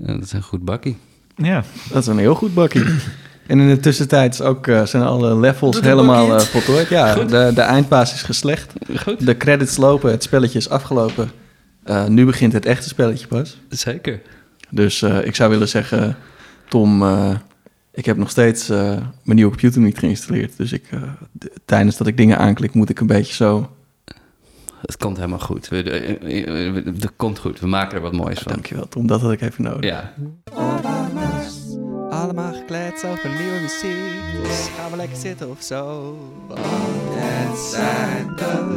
Ja, dat is een goed bakkie. Ja, Dat is een heel goed bakkie. En in de tussentijd is ook, eh, zijn alle levels helemaal eh, voltooid. Ja, Goed. de, de eindbaas is geslecht. Goed. De credits lopen, het spelletje is afgelopen. Eh, nu begint het echte spelletje pas. Zeker. Dus eh, ik zou willen zeggen, Tom, eh, ik heb nog steeds eh, mijn nieuwe computer niet geïnstalleerd. Dus ik, eh, tijdens dat ik dingen aanklik, moet ik een beetje zo... Het komt helemaal goed. Eh, eh, eh, Dat komt goed. We maken er wat moois van. Dankjewel Tom, dat had ik even nodig. Ja. Allemaal gekleed over nieuwe muziek. Dus gaan we lekker zitten of zo. Want het zijn de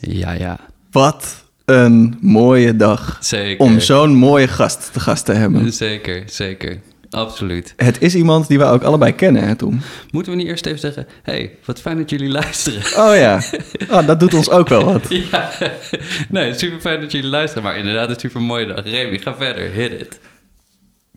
Ja, ja. Wat een mooie dag Zeker. om zo'n mooie gast te gast te hebben. Zeker, zeker. Absoluut. Het is iemand die we ook allebei kennen, hè Tom? Moeten we niet eerst even zeggen... hey, wat fijn dat jullie luisteren. Oh ja, oh, dat doet ons ook wel wat. ja. Nee, super fijn dat jullie luisteren. Maar inderdaad, een super mooie dag. Remy, ga verder. Hit it.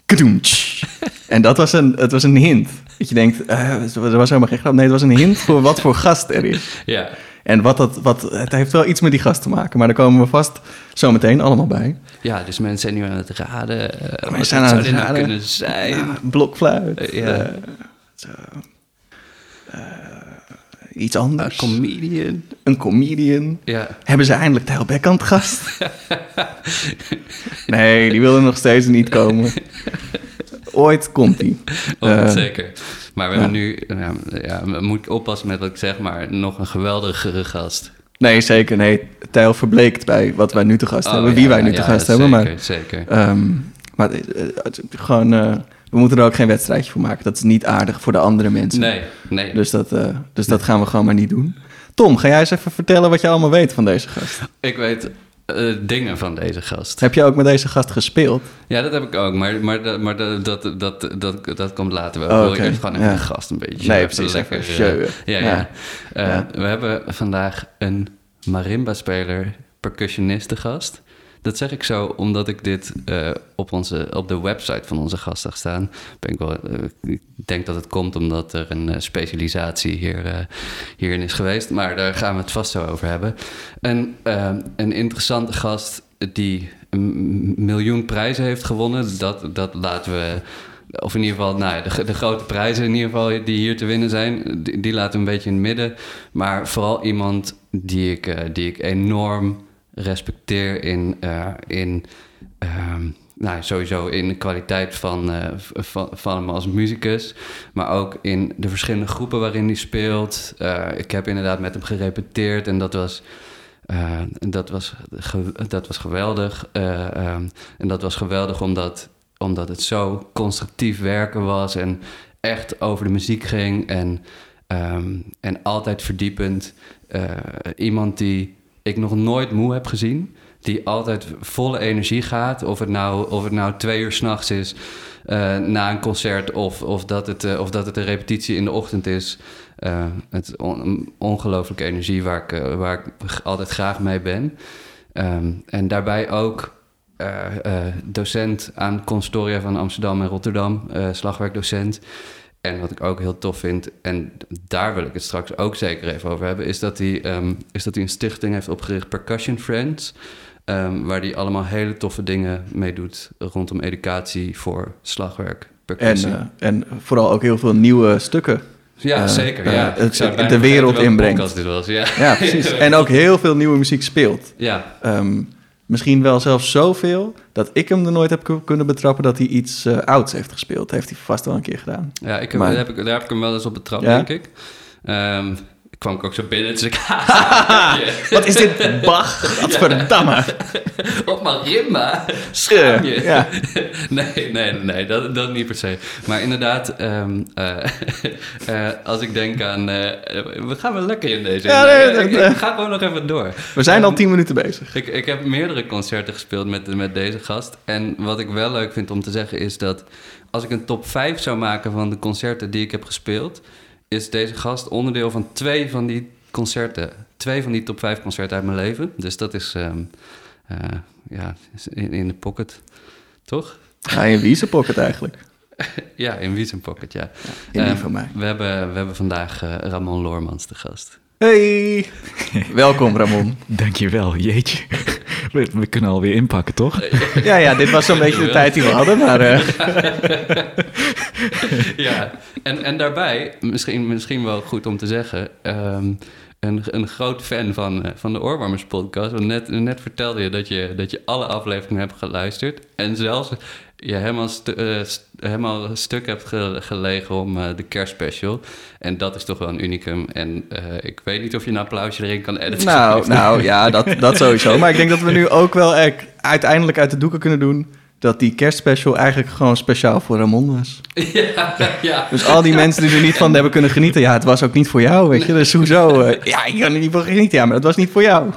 Kadoemtsch. En dat was een, het was een hint. Dat je denkt, er was helemaal geen grap. Nee, het was een hint voor wat voor gast er is. Ja. En wat dat, wat, het heeft wel iets met die gast te maken. Maar daar komen we vast zo meteen allemaal bij. Ja, dus mensen zijn nu aan het raden. eh, wat zijn aan het nou raden. kunnen zijn? Ja, blokfluit. Ja. eh, zo. Eh, iets anders. Een comedian. een comedian. Ja. Hebben ze eindelijk Tijl het gast? nee, die wil er nog steeds niet komen. Ooit komt die. Oh, Eh, zeker. Maar we ja. hebben nu... Ja, ja, moet ik oppassen met wat ik zeg, maar nog een geweldigere gast. Nee, zeker. Nee, Tijl verbleekt bij wat wij nu te gast Oh, hebben. Wie wij nu te gast zeker, hebben. Maar, Zeker. ehm, maar eh, gewoon, eh, we moeten er ook geen wedstrijdje voor maken. Dat is niet aardig voor de andere mensen. Nee, nee. Dus, dat, dus dat gaan we gewoon maar niet doen. Tom, ga jij eens even vertellen wat je allemaal weet van deze gast? Ik weet eh, dingen van deze gast. Heb je ook met deze gast gespeeld? Ja, dat heb ik ook, maar, maar, dat- maar dat, dat, dat, dat, dat komt later wel. Oh, Ik wil eerst gewoon even Ja. de gast een beetje. Nee, precies, lekker, even showen. ja, Ja. ja. Eh, Ja. We hebben vandaag een marimba-speler, percussionist te gast. Dat zeg ik zo omdat ik dit eh, op, onze, op de website van onze gast zag staan. Ben ik, wel, eh, ik denk dat het komt omdat er een eh, specialisatie hier, hierin is geweest. Maar daar gaan we het vast zo over hebben. Eh, een interessante gast die een miljoen prijzen heeft gewonnen. Dat, dat laten we... Of in ieder geval, nou ja, de, de grote prijzen in ieder geval die hier te winnen zijn, die, laten we een beetje in het midden. Maar vooral iemand die ik, die ik enorm respecteer in, eh, in ehm, nou, sowieso in de kwaliteit van, eh, van, van hem als muzikus. Maar ook in de verschillende groepen waarin hij speelt. Eh, ik heb inderdaad met hem gerepeteerd en dat was... dat, was dat was geweldig. Eh, ehm, en dat was geweldig omdat, omdat het zo constructief werken was en echt over de muziek ging. En, ehm, en altijd verdiepend. Iemand die ik nog nooit moe heb gezien. Die altijd volle energie gaat. Of het nou, of het nou twee uur s'nachts is eh, na een concert. Of, of, dat het, eh, of dat het een repetitie in de ochtend is. Eh, het is on- ongelooflijke energie waar ik, waar ik altijd graag mee ben. Ehm, en daarbij ook docent aan Constoria van Amsterdam en Rotterdam. slagwerkdocent. En wat ik ook heel tof vind, en daar wil ik het straks ook zeker even over hebben, is dat hij, ehm, is dat hij een stichting heeft opgericht, Percussion Friends. ehm, waar hij allemaal hele toffe dingen mee doet rondom educatie voor slagwerk, En, eh, en vooral ook heel veel nieuwe stukken. ja, eh, zeker. eh, ja. het- de wereld inbrengt. podcast dit was. Ja, Ja, precies. En ook heel veel nieuwe muziek speelt. ja. Ehm, misschien wel zelfs zoveel dat ik hem er nooit heb ku- kunnen betrappen dat hij iets eh, ouds heeft gespeeld. Heeft hij vast wel een keer gedaan. ja ik heb, Maar- daar, heb ik, daar heb ik hem wel eens op betrapt, Ja? denk ik. Ehm, ik kwam ik ook zo binnen, dus ik... Wat is dit? Bach? Gadverdamme. Op marimba? Schaam je? Ja. nee, nee, nee, dat, dat niet per se. Maar inderdaad, ehm, eh, eh, als ik denk aan... eh, we gaan wel lekker in deze. Ja, nee, ik ga gewoon nog even door. We zijn al Ehm, tien minuten bezig. Ik, ik heb meerdere concerten gespeeld met, met deze gast. En wat ik wel leuk vind om te zeggen is dat... als ik een top 5 zou maken van de concerten die ik heb gespeeld... is deze gast onderdeel van twee van die concerten. Twee van die top 5 concerten uit mijn leven. Dus dat is... ehm, eh, ja, is in, in de pocket. Toch? Ga je wie pocket eigenlijk? Ja, in Wiesen Pocket, ja. In die Ehm, van mij. We hebben, we hebben vandaag eh, Ramon Loormans te gast. Hey! Welkom, Ramon. Dankjewel, jeetje. We, we kunnen alweer inpakken, toch? Ja, ja, dit was zo'n beetje de tijd die we hadden, maar... eh, ja, en, en daarbij, misschien, misschien wel goed om te zeggen... ehm, een, een groot fan van, eh, van de Oorwarmers podcast. Want net, net vertelde je dat, je dat je alle afleveringen hebt geluisterd. En zelfs je helemaal, stu- eh, st- helemaal een stuk hebt ge- gelegen om eh, de kerstspecial. En dat is toch wel een unicum. En ik weet niet of je een applausje erin kan editen. nou, nou, ja, dat, dat sowieso. Maar ik denk dat we nu ook wel echt uiteindelijk uit de doeken kunnen doen... dat die kerstspecial eigenlijk gewoon speciaal voor Ramon was. ja, ja. Dus al die mensen die er niet van hebben kunnen genieten... ja, het was ook niet voor jou, weet je. Dus hoezo? eh, ja, ik kan er niet van genieten, ja, maar het was niet voor jou.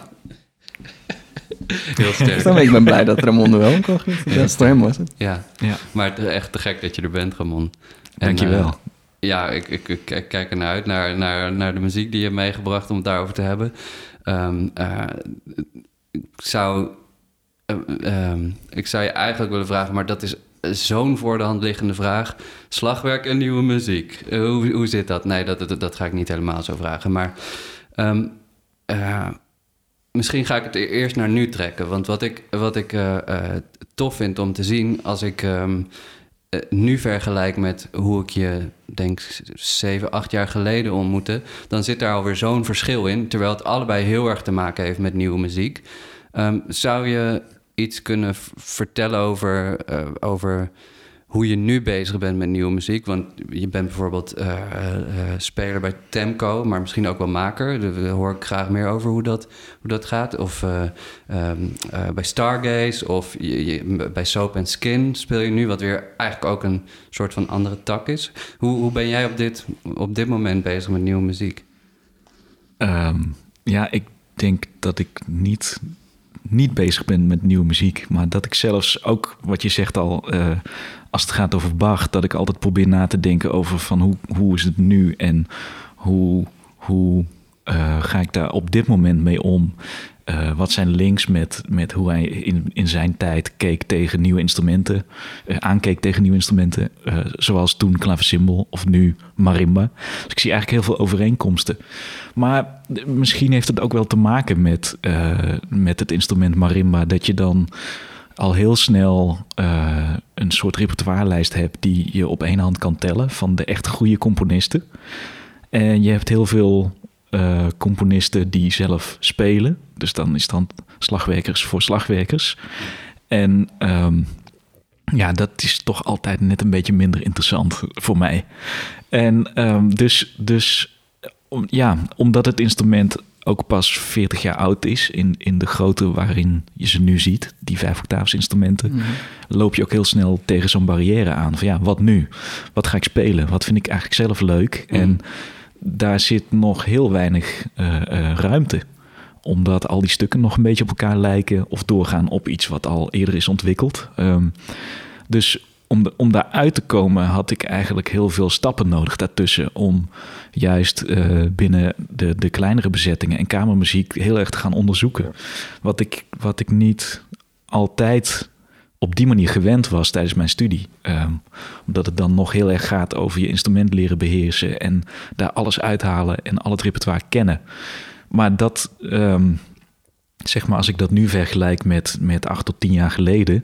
Heel Dus sterk. dan ben ik ben blij dat Ramon er wel om kon genieten. Ja, voor hem was het. Ja, Ja, maar het is echt te gek dat je er bent, Ramon. En, dankjewel. eh, ja, ik, ik, ik kijk- kijk ernaar uit, naar, naar, naar de muziek die je hebt meegebracht om het daarover te hebben. Ehm, eh, ik, zou, eh, ehm, ik zou je eigenlijk willen vragen, maar dat is zo'n voor de hand liggende vraag. Slagwerk en nieuwe muziek. Eh, hoe, hoe zit dat? Nee, dat, dat, ga ik niet helemaal zo vragen. Maar ehm, eh, misschien ga ik het e- eerst naar nu trekken. Want wat ik, wat ik eh, tof vind om te zien als ik ehm, nu vergelijk met hoe ik je, denk zeven, acht jaar geleden ontmoette, dan zit daar alweer zo'n verschil in. Terwijl het allebei heel erg te maken heeft met nieuwe muziek. Ehm, zou je iets kunnen vertellen over, eh, over hoe je nu bezig bent met nieuwe muziek? Want je bent bijvoorbeeld eh, eh, speler bij Temco, maar misschien ook wel maker. Daar hoor ik graag meer over hoe dat, hoe dat gaat. Of eh, ehm, eh, bij Stargaze of bij Soap and Skin speel je nu, wat weer eigenlijk ook een soort van andere tak is. Hoe, hoe ben jij op dit, op dit moment bezig met nieuwe muziek? Ehm, ja, ik denk dat ik niet, niet bezig ben met nieuwe muziek. Maar dat ik zelfs ook, wat je zegt al, eh, als het gaat over Bach... dat ik altijd probeer na te denken over van hoe, hoe is het nu... en hoe, hoe eh, ga ik daar op dit moment mee om... Eh, wat zijn links met, met hoe hij in, in zijn tijd keek tegen nieuwe instrumenten, eh, aankeek tegen nieuwe instrumenten, eh, zoals toen klaversymbol of nu marimba. Dus ik zie eigenlijk heel veel overeenkomsten. Maar misschien heeft het ook wel te maken met, met het instrument marimba, dat je dan al heel snel een soort repertoirelijst hebt die je op één hand kan tellen van de echt goede componisten. En je hebt heel veel eh, componisten die zelf spelen. Dus dan is het dan slagwerkers voor slagwerkers. En ehm, ja, dat is toch altijd net een beetje minder interessant voor mij. En ehm, dus, dus om, ja, omdat het instrument ook pas 40 jaar oud is in, in de grootte waarin je ze nu ziet, die vijf instrumenten, loop je ook heel snel tegen zo'n barrière aan. Van ja, wat nu? Wat ga ik spelen? Wat vind ik eigenlijk zelf leuk? Mm. En daar zit nog heel weinig eh, eh, ruimte. Omdat al die stukken nog een beetje op elkaar lijken of doorgaan op iets wat al eerder is ontwikkeld. Ehm, dus om, de, om daaruit te komen had ik eigenlijk heel veel stappen nodig daartussen. Om juist eh, binnen de, de kleinere bezettingen en kamermuziek heel erg te gaan onderzoeken. Wat ik, wat ik niet altijd op die manier gewend was tijdens mijn studie. Ehm, omdat het dan nog heel erg gaat over je instrument leren beheersen en daar alles uithalen en al het repertoire kennen. Maar dat, ehm, zeg maar, als ik dat nu vergelijk met, met acht tot tien jaar geleden.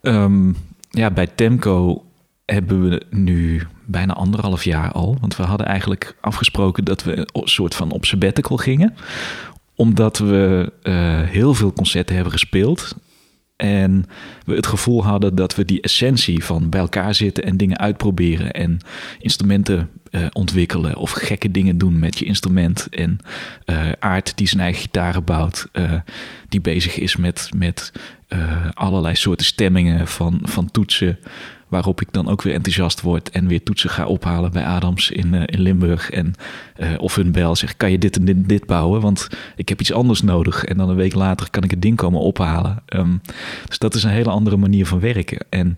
ehm, ja, bij Temco hebben we nu bijna anderhalf jaar al. Want we hadden eigenlijk afgesproken dat we een soort van op sabbatical gingen. Omdat we eh, heel veel concerten hebben gespeeld. En we het gevoel hadden dat we die essentie van bij elkaar zitten en dingen uitproberen en instrumenten eh, ontwikkelen of gekke dingen doen met je instrument. En eh Aart die zijn eigen gitaren bouwt, eh, die bezig is met, met allerlei soorten stemmingen van, van toetsen. Waarop ik dan ook weer enthousiast word en weer toetsen ga ophalen bij Adams in, eh, in Limburg. En eh, of hun bel zegt, kan je dit en dit, dit bouwen? Want ik heb iets anders nodig. En dan een week later kan ik het ding komen ophalen. Ehm, dus dat is een hele andere manier van werken. En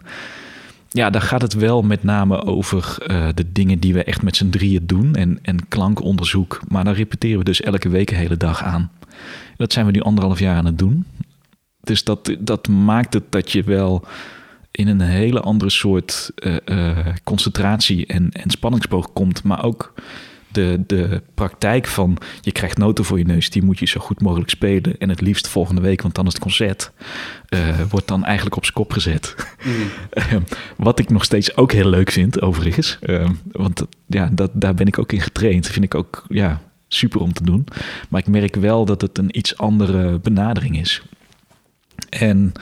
ja, daar gaat het wel met name over eh, de dingen die we echt met z'n drieën doen. En, en klankonderzoek. Maar dan repeteren we dus elke week een hele dag aan. Dat zijn we nu anderhalf jaar aan het doen. Dus dat, dat maakt het dat je wel in een hele andere soort eh, eh, concentratie en, en spanningsboog komt. Maar ook de, de praktijk van je krijgt noten voor je neus, die moet je zo goed mogelijk spelen. En het liefst volgende week, want dan is het concert. eh, wordt dan eigenlijk op zijn kop gezet. Ehm, Wat ik nog steeds ook heel leuk vind, overigens. Ehm, want ja, dat, daar ben ik ook in getraind. Vind ik ook ja, super om te doen. Maar ik merk wel dat het een iets andere benadering is. En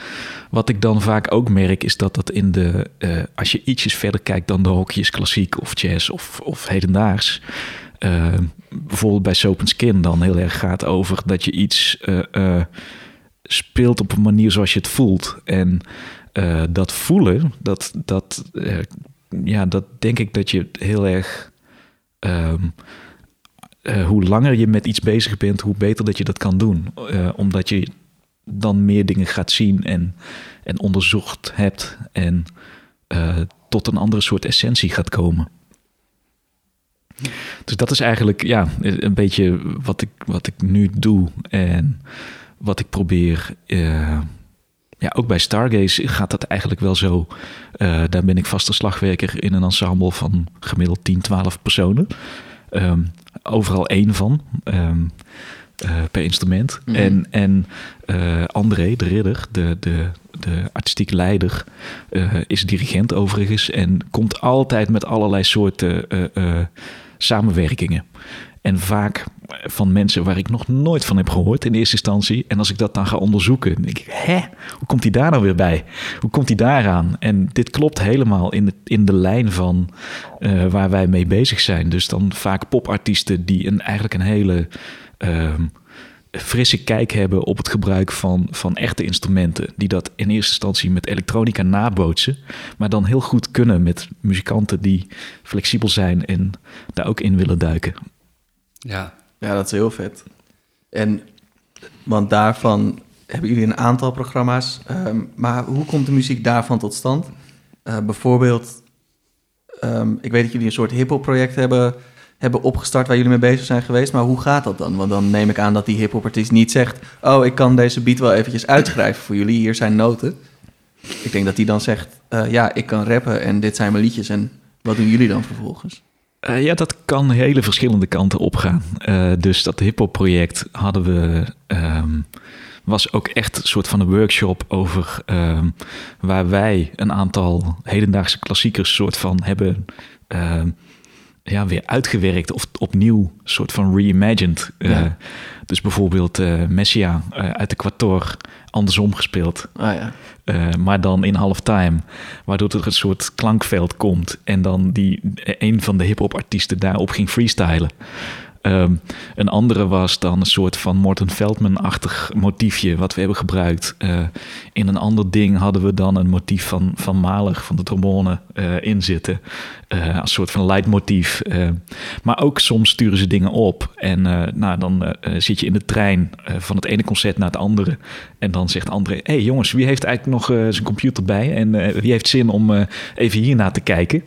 wat ik dan vaak ook merk, is dat dat in de. eh, als je ietsjes verder kijkt dan de hokjes klassiek of jazz of, of hedendaags. eh, bijvoorbeeld bij Soap Skin dan heel erg gaat over dat je iets eh, speelt op een manier zoals je het voelt. En dat voelen, dat, dat, ja, dat denk ik dat je heel erg. ehm, eh, hoe langer je met iets bezig bent, hoe beter dat je dat kan doen. Omdat je dan meer dingen gaat zien en, en onderzocht hebt en eh, tot een andere soort essentie gaat komen. Dus dat is eigenlijk ja, een beetje wat ik, wat ik nu doe en wat ik probeer. eh, ja, ook bij Stargaze gaat dat eigenlijk wel zo. Eh, daar ben ik vaste slagwerker in een ensemble van gemiddeld 10, 12 personen. Ehm, overal één van. eh, per instrument. Mhm. En, en eh, André, de ridder, de, de, de artistiek leider, eh, is dirigent overigens. En komt altijd met allerlei soorten eh, eh, samenwerkingen. En vaak van mensen waar ik nog nooit van heb gehoord in eerste instantie. En als ik dat dan ga onderzoeken, denk ik, hè, hoe komt hij daar nou weer bij? Hoe komt hij daaraan? En dit klopt helemaal in de, in de lijn van eh, waar wij mee bezig zijn. Dus dan vaak popartiesten die een, eigenlijk een hele ehm, frisse kijk hebben op het gebruik van, van echte instrumenten. Die dat in eerste instantie met elektronica nabootsen. Maar dan heel goed kunnen met muzikanten die flexibel zijn en daar ook in willen duiken. Ja, Ja, dat is heel vet. En, want daarvan hebben jullie een aantal programma's. ehm, maar hoe komt de muziek daarvan tot stand? Eh, bijvoorbeeld, ehm, ik weet dat jullie een soort hip-hop project hebben, hebben opgestart waar jullie mee bezig zijn geweest. Maar hoe gaat dat dan? Want dan neem ik aan dat die hip-hop artiest niet zegt: Oh, ik kan deze beat wel eventjes uitschrijven voor jullie. Hier zijn noten. Ik denk dat die dan zegt: eh, Ja, ik kan rappen en dit zijn mijn liedjes. En wat doen jullie dan vervolgens? Eh, ja, dat kan hele verschillende kanten opgaan. Eh, dus dat hip-hop project hadden we. ehm, was ook echt een soort van een workshop over. ehm, waar wij een aantal hedendaagse klassiekers soort van hebben. ehm, ja, weer uitgewerkt of opnieuw soort van reimagined. Eh. Dus bijvoorbeeld eh, Messia eh, uit de Quator andersom gespeeld. Ah ja. Maar dan in halftime. Waardoor er een soort klankveld komt. En dan die, een van de hip-hop artiesten daarop ging freestylen. Ehm, een andere was dan een soort van Morten Feldman-achtig motiefje wat we hebben gebruikt. Eh, in een ander ding hadden we dan een motief van, van Mahler, van de trombone, eh in zitten. Eh, als soort van leidmotief. Eh, maar ook soms sturen ze dingen op. En eh, nou, dan eh, eh, zit je in de trein eh, van het ene concert naar het andere. En dan zegt André: Hé hey jongens, wie heeft eigenlijk nog eh, zijn computer bij? En eh, wie heeft zin om eh, even hiernaar te kijken?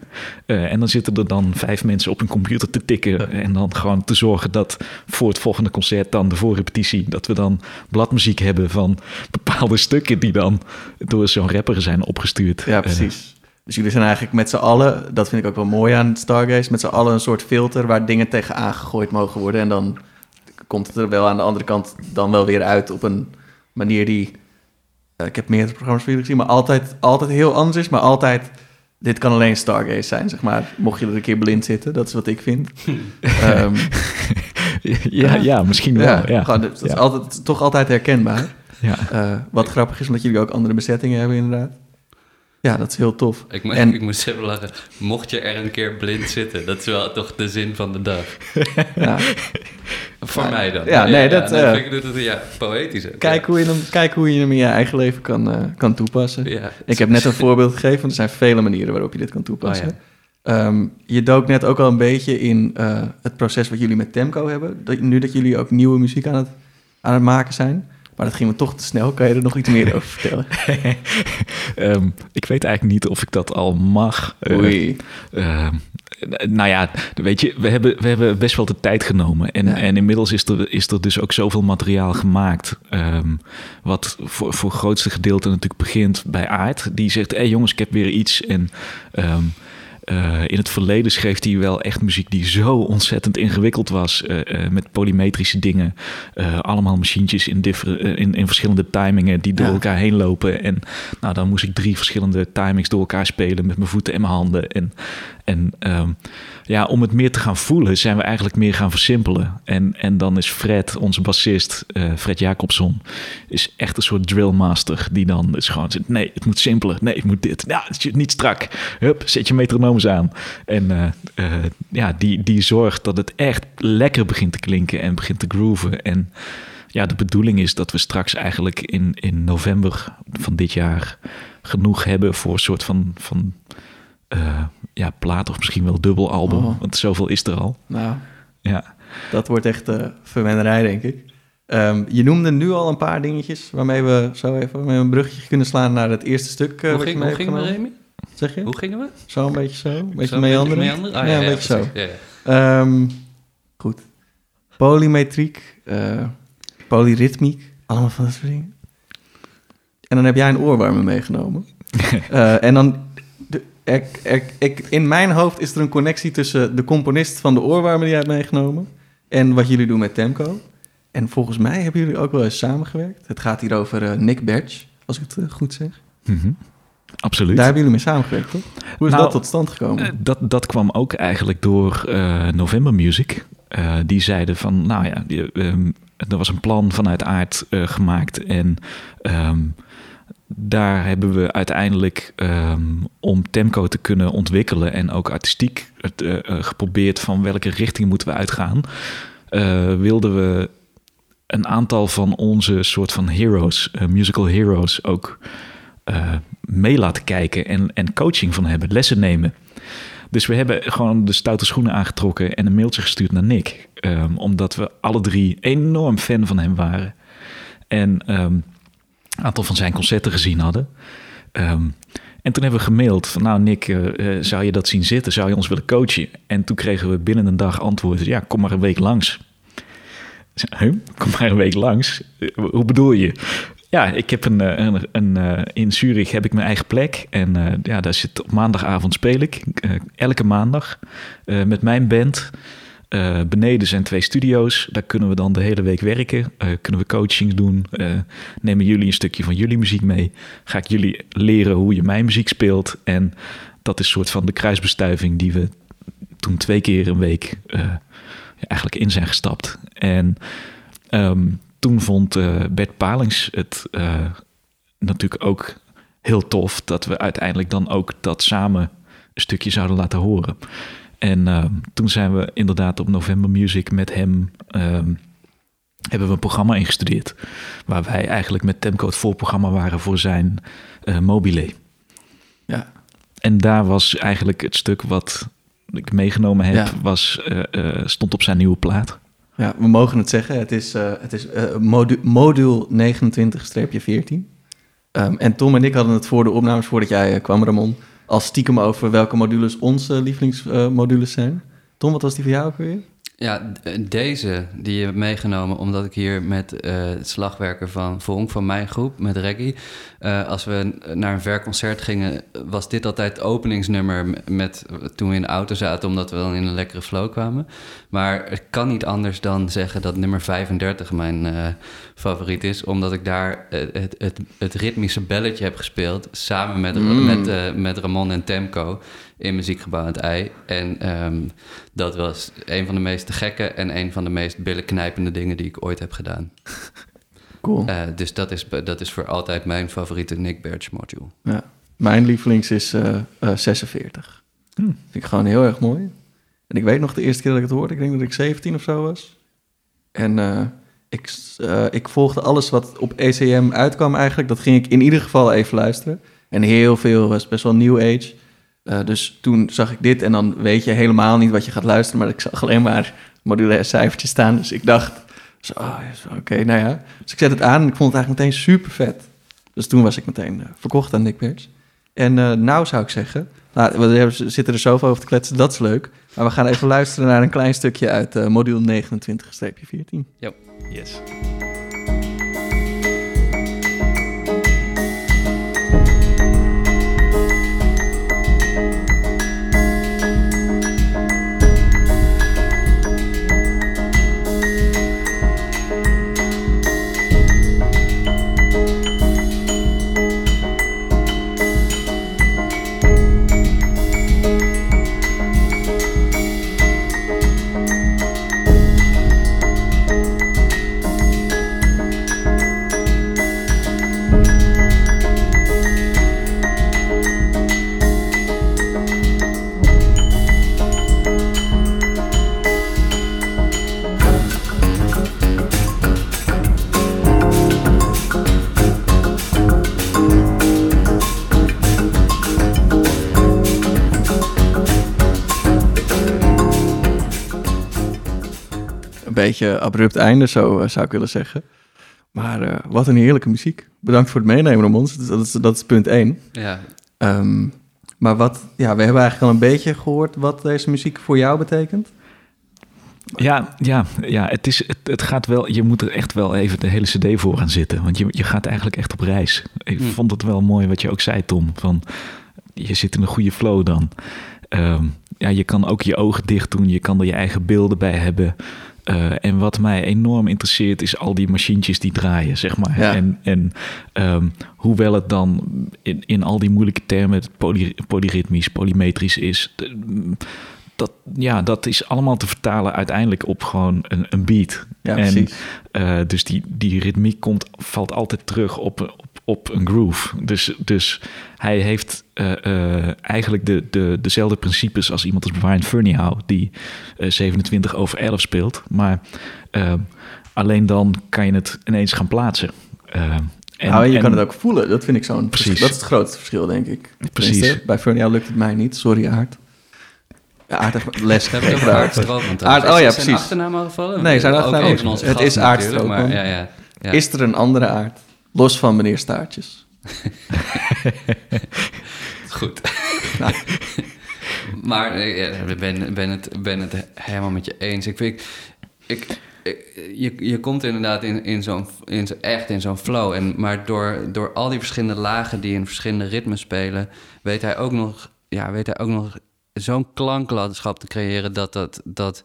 En dan zitten er dan vijf mensen op hun computer te tikken. En dan gewoon te zorgen dat voor het volgende concert, dan de voorrepetitie, dat we dan bladmuziek hebben van bepaalde stukken die dan door zo'n rapper zijn opgestuurd. Ja, precies. Dus jullie zijn eigenlijk met z'n allen, dat vind ik ook wel mooi aan Stargaze, met z'n allen een soort filter waar dingen tegenaan gegooid mogen worden. En dan komt het er wel aan de andere kant dan wel weer uit op een manier die, eh, ik heb meerdere programma's voor jullie gezien, maar altijd, altijd heel anders is. Maar altijd, dit kan alleen Stargaze zijn, zeg maar. Mocht je er een keer blind zitten, dat is wat ik vind. Ehm, ja, ja, misschien wel. Ja, ja. gewoon, dat is altijd, toch altijd herkenbaar. ja. Eh, wat grappig is, omdat jullie ook andere bezettingen hebben inderdaad. Ja, dat is heel tof. ik, mo- En- ik moest even lachen. Mocht je er een keer blind zitten, dat is wel toch de zin van de dag. Ja. Voor Ja. mij dan. Ja, nee, dat, eh, vind ik dat, ja, poëtisch ook. Kijk hoe, je hem, kijk hoe je hem in je eigen leven kan, eh, kan toepassen. Ik heb net een voorbeeld gegeven, want er zijn vele manieren waarop je dit kan toepassen. Oh, Ehm, je dook net ook al een beetje in eh, het proces wat jullie met Temco hebben. Dat, nu dat jullie ook nieuwe muziek aan het, aan het maken zijn. Maar dat ging me toch te snel. Kan je er nog iets meer over vertellen? Ehm, ik weet eigenlijk niet of ik dat al mag. Eh, Oei. Ehm, nou ja, weet je, we hebben, we hebben best wel de tijd genomen. En, Ja. en inmiddels is er, is er dus ook zoveel materiaal gemaakt. ehm, wat voor, voor het grootste gedeelte natuurlijk begint bij Aard. Die zegt, hé hey jongens, ik heb weer iets. En Eh, in het verleden schreef hij wel echt muziek die zo ontzettend ingewikkeld was. eh, eh, met polymetrische dingen. Allemaal machientjes in, in, in verschillende timingen die door Ja. elkaar heen lopen. En nou, dan moest ik drie verschillende timings door elkaar spelen met mijn voeten en mijn handen. En, en ehm, ja, om het meer te gaan voelen, zijn we eigenlijk meer gaan versimpelen. En, en dan is Fred, onze bassist, eh, Fred Jacobson, is echt een soort drillmaster. Die dan is gewoon zegt, nee, het moet simpeler. Nee, het moet dit. Ja, het niet strak. Hup, zet je metronoom aan. En eh, eh, ja, die, die zorgt dat het echt lekker begint te klinken en begint te grooven. En ja, de bedoeling is dat we straks eigenlijk in, in november van dit jaar genoeg hebben voor een soort van, van eh, ja, plaat of misschien wel dubbel album. Oh. Want zoveel is er al. Nou, Ja. dat wordt echt eh verwennerij, denk ik. Ehm, je noemde nu al een paar dingetjes waarmee we zo even een bruggetje kunnen slaan naar het eerste stuk. eh, hoe, ging, hoe gingen we. Remy? Zeg je? Hoe gingen we? Zo een beetje zo? Een beetje meanderen? meanderen? Ah, ja, een beetje zo. precies. Ja, ja. Ehm, goed. Polymetriek, eh, polyritmiek, allemaal van dat soort dingen. En dan heb jij een oorwarmer meegenomen. Eh, en dan, er, er- ik- in mijn hoofd is er een connectie tussen de componist van de oorwarmer die jij hebt meegenomen en wat jullie doen met Temco. En volgens mij hebben jullie ook wel eens samengewerkt. Het gaat hier over eh, Nick Batch, als ik het eh, goed zeg. Mhm. Absoluut. Daar hebben jullie mee samengewerkt, toch? Hoe is Nou, dat tot stand gekomen? Eh, dat, dat kwam ook eigenlijk door November Music. Die zeiden van, nou ja, die, ehm, er was een plan vanuit aard gemaakt. En ehm, daar hebben we uiteindelijk, ehm, om Temco te kunnen ontwikkelen... en ook artistiek eh, eh, geprobeerd van welke richting moeten we uitgaan... eh, wilden we een aantal van onze soort van heroes, musical heroes... ook mee laten kijken en, en coaching van hebben, lessen nemen. Dus we hebben gewoon de stoute schoenen aangetrokken en een mailtje gestuurd naar Nick. ehm, omdat we alle drie enorm fan van hem waren. En ehm, aantal van zijn concerten gezien hadden. Ehm, en toen hebben we gemaild van, nou Nick, eh, eh, zou je dat zien zitten? Zou je ons willen coachen? En toen kregen we binnen een dag antwoord, ja, kom maar een week langs. Huh? Kom maar een week langs? Eh, Hoe bedoel je? Ja, ik heb een, een, een, in Zurich heb ik mijn eigen plek. En ja, daar zit op maandagavond speel ik. elke maandag. met mijn band. Eh, beneden zijn twee studio's. Daar kunnen we dan de hele week werken. Eh, kunnen we coachings doen. eh, nemen jullie een stukje van jullie muziek mee. Ga ik jullie leren hoe je mijn muziek speelt. En dat is soort van de kruisbestuiving die we toen twee keer een week eigenlijk in zijn gestapt. En ehm, toen vond Bert Palings het natuurlijk ook heel tof dat we uiteindelijk dan ook dat samen een stukje zouden laten horen. En ehm, toen zijn we inderdaad op November Music met hem ehm, hebben we een programma ingestudeerd. Waar wij eigenlijk met Temco het voorprogramma waren voor zijn eh mobile. Ja. En daar was eigenlijk het stuk wat ik meegenomen heb, Ja. was, eh, eh, stond op zijn nieuwe plaat. Ja, we mogen het zeggen. Het is, het is modu module 29-14. Ehm, en Tom en ik hadden het voor de opnames, voordat jij kwam, Ramon, al stiekem over welke modules onze lievelingsmodules zijn. Tom, wat was die voor jou ook weer? Ja, d- deze die je hebt meegenomen, omdat ik hier met eh, het slagwerker van Vonk, van mijn groep, met reggae, eh, als we naar een werkconcert gingen, was dit altijd het openingsnummer met, toen we in de auto zaten, omdat we dan in een lekkere flow kwamen. Maar ik kan niet anders dan zeggen dat nummer 35 mijn eh, favoriet is, omdat ik daar eh, het, het, het ritmische belletje heb gespeeld, samen met, Mm. met, eh, met Ramon en Temco in Muziekgebouw aan het Ei. En ehm, dat was een van de meest gekke en een van de meest billenknijpende dingen die ik ooit heb gedaan. Cool. Eh, dus dat is, dat is voor altijd mijn favoriete Nick Birch module. Ja. Mijn lievelings is eh, eh, 46. Hm. Vind ik gewoon heel erg mooi. En ik weet nog de eerste keer dat ik het hoorde, ik denk dat ik 17 of zo was. En eh, ik, eh, ik volgde alles wat op ECM uitkwam eigenlijk. Dat ging ik in ieder geval even luisteren. En heel veel was best wel new age. Eh, dus toen zag ik dit en dan weet je helemaal niet wat je gaat luisteren. Maar ik zag alleen maar modulair cijfertjes staan. Dus ik dacht, zo, oké, nou ja. Dus ik zet het aan en ik vond het eigenlijk meteen super vet. Dus toen was ik meteen eh, verkocht aan Nick Birch. En eh, nou zou ik zeggen, nou, we zitten er zoveel over te kletsen, dat is leuk. Maar we gaan even luisteren naar een klein stukje uit eh module 29-14. Yes. Beetje abrupt einde, zo eh, zou ik willen zeggen. Maar eh, wat een heerlijke muziek. Bedankt voor het meenemen om ons. Dat is, dat is punt één. Ja, Ehm, maar wat, ja, we hebben eigenlijk al een beetje gehoord wat deze muziek voor jou betekent. Ja, ja, ja het, is, het, het gaat wel, je moet er echt wel even de hele cd voor gaan zitten. Want je, je gaat eigenlijk echt op reis. Ik Hmm. vond het wel mooi wat je ook zei, Tom. Van, je zit in een goede flow dan. Ehm, ja, je kan ook je ogen dicht doen. Je kan er je eigen beelden bij hebben. Eh, en wat mij enorm interesseert is al die machientjes die draaien, zeg maar. Ja. En, en ehm, hoewel het dan in, in al die moeilijke termen poly, polyritmisch, polymetrisch is... de- dat, ja, dat is allemaal te vertalen uiteindelijk op gewoon een, een beat. Ja, en, precies. eh, dus die, die ritmiek komt, valt altijd terug op, op, op een groove. Dus, dus hij heeft eh, eh, eigenlijk de, de, dezelfde principes als iemand als Brian Ferneyhough... die eh, 27 over 11 speelt. Maar eh, alleen dan kan je het ineens gaan plaatsen. Eh, en, nou, en je en- kan het ook voelen. Dat vind ik zo'n Precies. verschil. Dat is het grootste verschil, denk ik. Precies. Tenminste, Bij Furnia lukt het mij niet. Sorry, Aard. Ja, Aard heeft les hebben oh Is ja, zijn precies. achternaam al gevallen? Nee, zijn Ook achternaam onze het is Aart natuurlijk, maar Strootman. Ja, ja, ja. Is er een andere Aard? Los van meneer Staartjes. Goed. Nou. maar eh, ik ben, ben, het, ben het helemaal met je eens. Ik vind, ik, je, je komt inderdaad in, in zo'n, in, echt in zo'n flow. En, maar door, door al die verschillende lagen die in verschillende ritmes spelen, weet hij ook nog, ja, weet hij ook nog zo'n klanklandschap te creëren dat dat. dat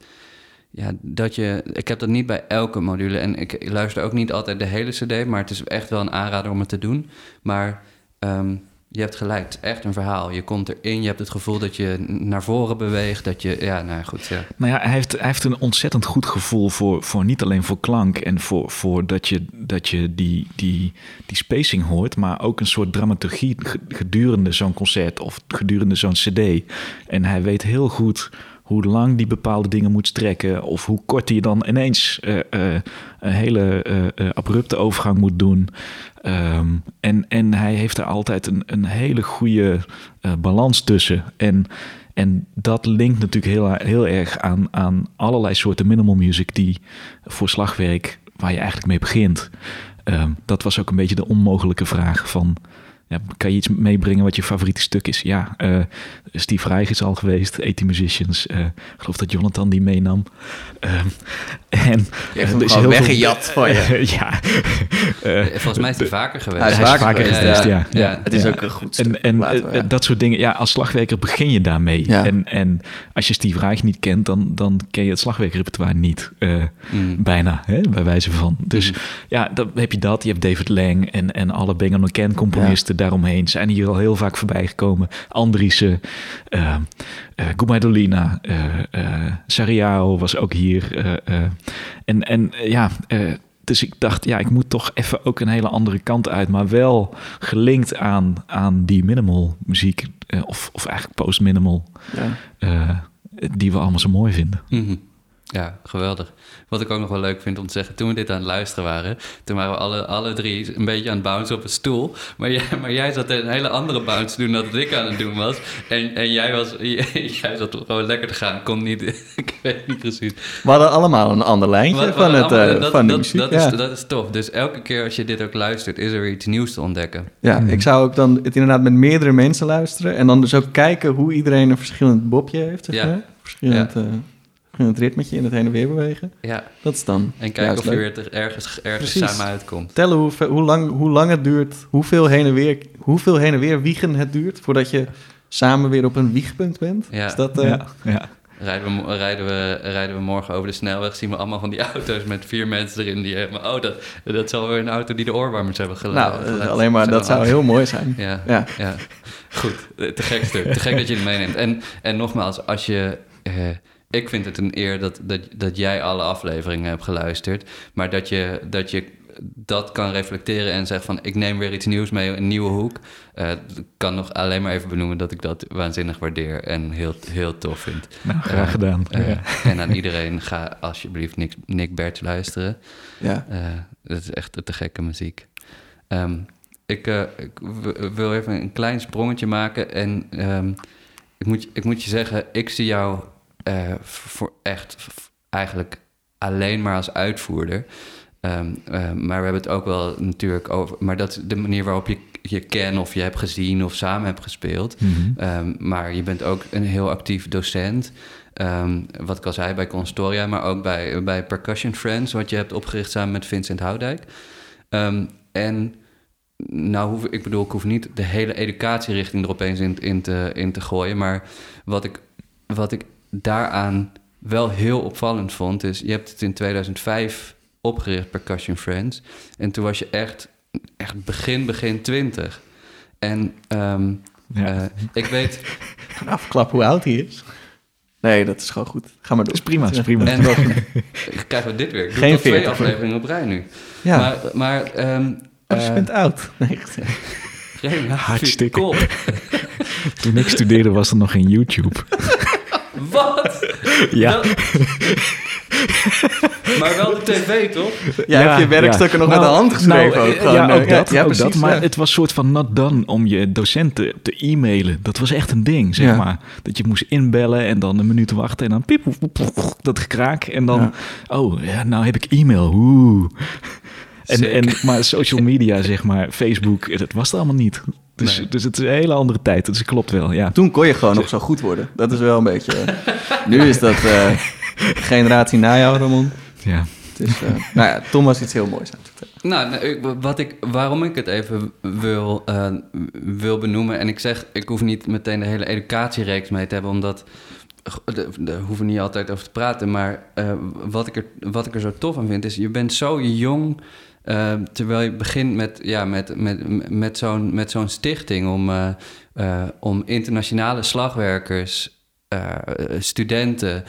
ja, dat je. Ik heb dat niet bij elke module. En ik, luister ook niet altijd de hele CD. Maar het is echt wel een aanrader om het te doen. Maar ehm, je hebt gelijk. Het is echt een verhaal. Je komt erin. Je hebt het gevoel dat je naar voren beweegt. Dat je. Ja, nou goed. Ja. Nou ja, hij heeft, hij heeft een ontzettend goed gevoel voor, voor niet alleen voor klank en voor, voor dat je, dat je die, die, die spacing hoort, maar ook een soort dramaturgie ge- gedurende zo'n concert of gedurende zo'n CD. En hij weet heel goed hoe lang die bepaalde dingen moet strekken of hoe kort hij dan ineens eh, eh, een hele eh, abrupte overgang moet doen. Ehm, en, en hij heeft er altijd een, een hele goede balans tussen. En, en dat linkt natuurlijk heel, heel erg aan, aan allerlei soorten minimal music die voor slagwerk, waar je eigenlijk mee begint. Ehm, dat was ook een beetje de onmogelijke vraag van... Ja, kan je iets meebrengen wat je favoriete stuk is? Ja, eh, Steve Reich is al geweest, 80 Musicians. eh, ik geloof dat Jonathan die meenam. Ehm, en Je hebt eh, hem is gewoon veel- weggejat van je. ja. Eh, Volgens mij is hij vaker geweest. Hij is hij is vaker geweest, geweest, ja. ja. Het is Ja. ook een goed stuk. En, en we- dat soort dingen, ja, als slagwerker begin je daarmee. Ja. En, en als je Steve Reich niet kent, dan, dan ken je het slagwerkerrepertoire niet. eh, Mm. Bijna, hè, bij wijze van. Dus Mhm. ja, dan heb je dat. Je hebt David Lang en, en alle Bang Ken componisten daaromheen. Zijn hier al heel vaak voorbij gekomen. Andriessen, uh, uh, Gumaidolina, uh, uh, Sariao was ook hier. Uh, uh, en en ja, uh, dus ik dacht, ja, ik moet toch even ook een hele andere kant uit. Maar wel gelinkt aan, aan die minimal muziek. Uh, of, of eigenlijk post-minimal. Ja. die we allemaal zo mooi vinden. Mm-hmm. Ja, geweldig. Wat ik ook nog wel leuk vind om te zeggen, toen we dit aan het luisteren waren, toen waren we alle, alle drie een beetje aan het bouncen op een stoel. Maar jij, maar jij zat een hele andere bounce te doen dan dat ik aan het doen was. En, en jij, was, jij zat gewoon lekker te gaan, kon niet, ik weet niet precies. We hadden allemaal een ander lijntje van, het, uh, dat, van de dat, muziek. Dat, ja. is, dat is tof. Dus elke keer als je dit ook luistert, is er weer iets nieuws te ontdekken. Ja, Mhm. ik zou ook dan het inderdaad met meerdere mensen luisteren. En dan dus ook kijken hoe iedereen een verschillend bobje heeft. Zeg Ja. Verschillend, eh, verschillend ritmetje in het heen en weer bewegen. Ja, Dat is dan en kijken of je weer ergens, ergens Precies. samen uitkomt. Tellen hoe, hoe, lang, hoe lang het duurt, hoeveel heen, en weer, hoeveel heen en weer wiegen het duurt... voordat je samen weer op een wiegpunt bent. Ja. Is dat, eh, ja, ja. Rijden we, rijden, we, rijden we morgen over de snelweg, zien we allemaal van die auto's met vier mensen erin. Die helemaal, oh, dat, dat zal weer een auto die de oorwarmers hebben gelaten. Nou, eh, alleen maar dat zou heel mooi zijn. Ja, Ja. ja. goed. Eh, Te gek stuk. Te gek dat je het meeneemt. En, en nogmaals, als je... eh, ik vind het een eer dat, dat, dat jij alle afleveringen hebt geluisterd. Maar dat je, dat je dat kan reflecteren en zegt van... ik neem weer iets nieuws mee, een nieuwe hoek. Eh, ik kan nog alleen maar even benoemen dat ik dat waanzinnig waardeer... en heel, heel tof vind. Nou, graag Eh, gedaan. Eh, ja. En aan iedereen, ga alsjeblieft Nick, Nick Bert luisteren. Ja. Uh, dat is echt te gekke muziek. Um, ik, uh, ik wil even een klein sprongetje maken. En um, ik, moet, ik moet je zeggen, ik zie jou uh, voor echt eigenlijk alleen maar als uitvoerder. Ehm, ehm, maar we hebben het ook wel natuurlijk over. Maar dat de manier waarop je je ken of je hebt gezien of samen hebt gespeeld. Mhm. Ehm, maar je bent ook een heel actief docent. Wat ik al zei bij Constoria, maar ook bij, bij Percussion Friends, wat je hebt opgericht samen met Vincent Houdijk. En nou, hoef, ik bedoel, ik hoef niet de hele educatierichting er opeens in, in, te, in te gooien. Maar wat ik, wat ik daaraan wel heel opvallend vond, is: je hebt het in 2005 opgericht, Percussion Friends. En toen was je echt, echt begin, begin 20. En ehm, Ja. eh, ik weet, Gaan afklappen hoe oud hij is. Nee, dat is gewoon goed. Ga maar door. Dat is prima, dat is prima. En krijgen we dit weer. Ik doe Geen tot twee 40. afleveringen op rij nu. Ja, Maar, maar ehm, oh, dus je eh, bent oud. Nee, hou Hartstikke. kop. Toen ik studeerde was er nog geen YouTube. Wat? Ja. Maar wel de tv, toch? Jij hebt je werkstukken nog Nou, met de hand geschreven nou, ook. eh, gewoon, ja, ook dat. ja, ook precies, dat maar ja. het was soort van not done om je docenten te e-mailen. Dat was echt een ding, zeg Ja. maar. Dat je moest inbellen en dan een minuut wachten en dan piep, piep, piep, piep, dat gekraak. En dan, oh, ja, nou heb ik e-mail. Oeh. En, en, maar social media, zeg maar, Facebook, dat was het allemaal niet. Dus, Nee. dus het is een hele andere tijd. Dus het klopt wel, ja. Toen kon je gewoon nog zo goed worden. Dat is wel een beetje... nu is dat eh, generatie na jou, Ramon. ja. Het is, eh, nou ja, Tom was iets heel moois aan het vertellen. Nou, wat ik, waarom ik het even wil, eh, wil benoemen... en ik zeg, ik hoef niet meteen de hele educatiereeks mee te hebben... omdat daar hoeven we niet altijd over te praten... maar eh, wat, ik er, wat ik er zo tof aan vind is... je bent zo jong... eh, terwijl je begint met, ja, met, met, met zo'n met zo'n stichting... Om, eh, eh, om internationale slagwerkers... eh, studenten,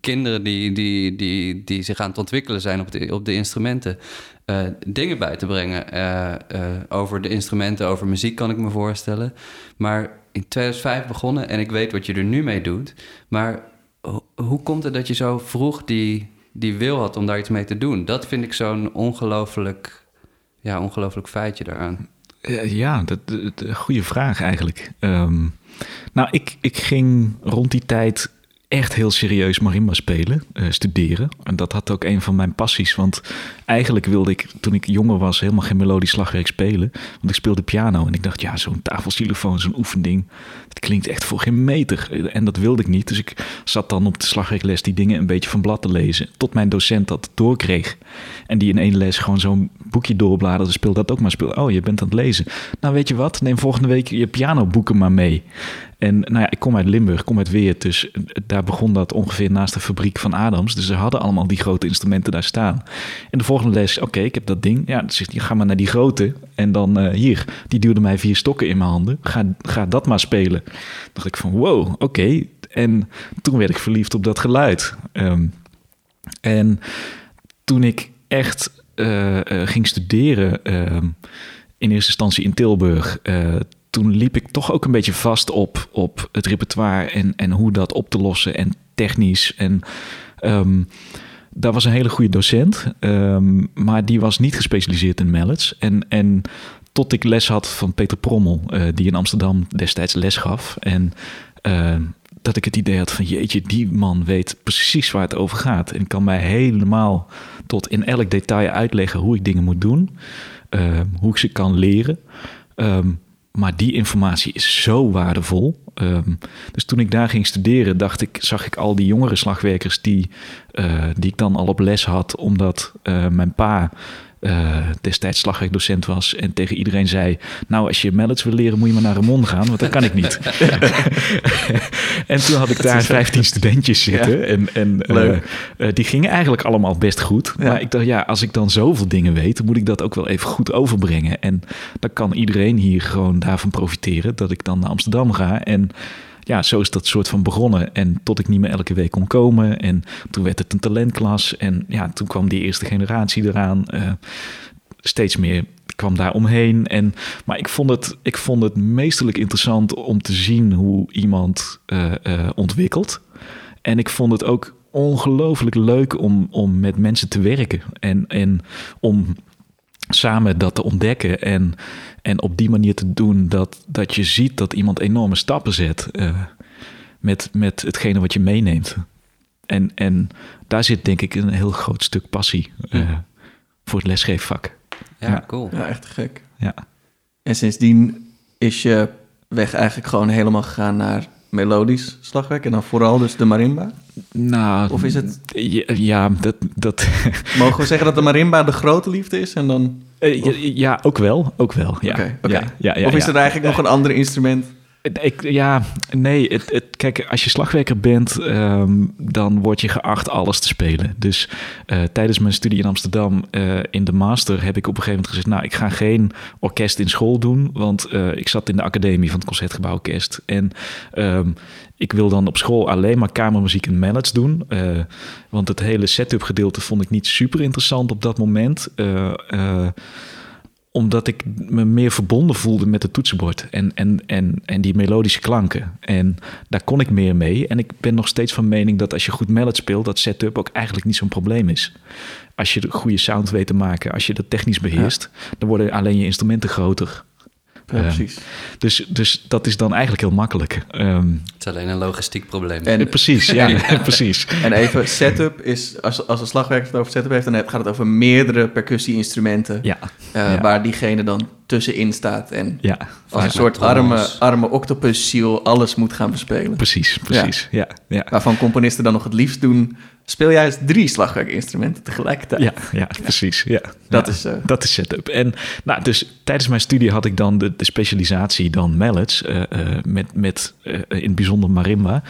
kinderen die, die, die, die zich aan het ontwikkelen zijn op de, op de instrumenten, dingen bij te brengen. Over de instrumenten, over muziek kan ik me voorstellen. Maar in 2005 begonnen en ik weet wat je er nu mee doet. Maar ho- hoe komt het dat je zo vroeg die, die wil had om daar iets mee te doen? Dat vind ik zo'n ongelooflijk, ja, ongelooflijk feitje daaraan. Ja, dat- goede vraag eigenlijk. Ehm, nou, ik, ik ging rond die tijd echt heel serieus marimba spelen, eh, studeren. En dat had ook een van mijn passies. Want eigenlijk wilde ik, toen ik jonger was, helemaal geen melodisch slagwerk spelen. Want ik speelde piano en ik dacht, ja, zo'n tafelsilofoon, zo'n oefending... dat klinkt echt voor geen meter. En dat wilde ik niet. Dus ik zat dan op de slagwerkles die dingen een beetje van blad te lezen. Tot mijn docent dat doorkreeg. En die in één les gewoon zo'n boekje doorbladerde. Speel dat ook maar. Speel. Oh, je bent aan het lezen. Nou, weet je wat? Neem volgende week je pianoboeken maar mee. En nou ja, ik kom uit Limburg, kom uit Weert. Dus daar begon dat ongeveer naast de fabriek van Adams. Dus ze hadden allemaal die grote instrumenten daar staan. En de volgende les, oké, ik heb dat ding. Ja, dan ga maar naar die grote. En dan eh, hier, die duwde mij vier stokken in mijn handen. Ga, ga dat maar spelen. dacht ik van, wow, oké. En toen werd ik verliefd op dat geluid. Ehm, en toen ik echt ging studeren, ehm, in eerste instantie in Tilburg, eh, toen liep ik toch ook een beetje vast op, op het repertoire en, en hoe dat op te lossen en technisch. En ehm, daar was een hele goede docent, ehm, maar die was niet gespecialiseerd in mallets. En, en tot ik les had van Peter Prommel, eh, die in Amsterdam destijds les gaf. En eh, dat ik het idee had van jeetje, die man weet precies waar het over gaat. En kan mij helemaal tot in elk detail uitleggen hoe ik dingen moet doen. eh, hoe ik ze kan leren. Ehm, maar die informatie is zo waardevol. Ehm, dus toen ik daar ging studeren, dacht ik, zag ik al die jongere slagwerkers die, eh, die ik dan al op les had, omdat eh, mijn pa eh, destijds slagwerkdocent was en tegen iedereen zei: Nou, als je mallets wil leren, moet je maar naar Ramon gaan, want dat kan ik niet. en toen had ik daar 15 studentjes zitten. En, en eh, eh, die gingen eigenlijk allemaal best goed. Ja. Maar ik dacht, ja, als ik dan zoveel dingen weet, moet ik dat ook wel even goed overbrengen. En dan kan iedereen hier gewoon daarvan profiteren dat ik dan naar Amsterdam ga. En ja, zo is dat soort van begonnen. En tot ik niet meer elke week kon komen. En toen werd het een talentklas. En ja, toen kwam die eerste generatie eraan. Eh, steeds meer kwam daar omheen. En, maar ik vond, het, ik vond het meestelijk interessant om te zien hoe iemand eh, eh, ontwikkelt. En ik vond het ook ongelooflijk leuk om, om met mensen te werken. En, en om samen dat te ontdekken. En, en op die manier te doen dat, dat je ziet dat iemand enorme stappen zet. eh, met, met hetgene wat je meeneemt. en, en daar zit denk ik een heel groot stuk passie eh, Ja. voor het lesgeefvak. Ja, Ja. cool. Ja, echt gek. Ja. En sindsdien is je weg eigenlijk gewoon helemaal gegaan naar melodisch slagwerk. En dan vooral dus de marimba. Nou, Of is het- Ja, ja, dat... dat Mogen we zeggen dat de marimba de grote liefde is? En dan... eh, ja, ja, ook wel. Ook wel, ja. Oké, oké. Ja, ja, ja, of is er eigenlijk nog een ander instrument? Ik, ja, nee. Het, het, kijk, als je slagwerker bent, ehm, dan word je geacht alles te spelen. Dus eh, tijdens mijn studie in Amsterdam eh, in de master heb ik op een gegeven moment gezegd... nou, ik ga geen orkest in school doen, want eh, ik zat in de academie van het Concertgebouworkest. En ehm, ik wil dan op school alleen maar kamermuziek en mallets doen. want het hele setup gedeelte vond ik niet super interessant op dat moment. Omdat ik me meer verbonden voelde met het toetsenbord en, en, en, en die melodische klanken. En daar kon ik meer mee. En ik ben nog steeds van mening dat als je goed melody speelt, dat setup ook eigenlijk niet zo'n probleem is. Als je de goede sound weet te maken, als je dat technisch beheerst, dan worden alleen je instrumenten groter. Ja, Eh, precies. Dus, dus dat is dan eigenlijk heel makkelijk. Ehm, Het is alleen een logistiek probleem. En- precies, ja, precies. En even, setup is... Als, als een slagwerker het over setup heeft... dan gaat het over meerdere percussie-instrumenten... Ja, eh, ja. waar diegene dan tussenin staat... en ja, als een soort arme, arme octopusziel alles moet gaan bespelen. precies, precies. Ja, ja. Waarvan componisten dan nog het liefst doen... speel juist drie slagwerkinstrumenten tegelijkertijd. Ja, ja, precies. Ja. Dat Ja. is... eh, Dat is setup. En nou, dus tijdens mijn studie had ik dan de, de specialisatie dan mallets, eh, eh, met, met in het bijzonder marimba.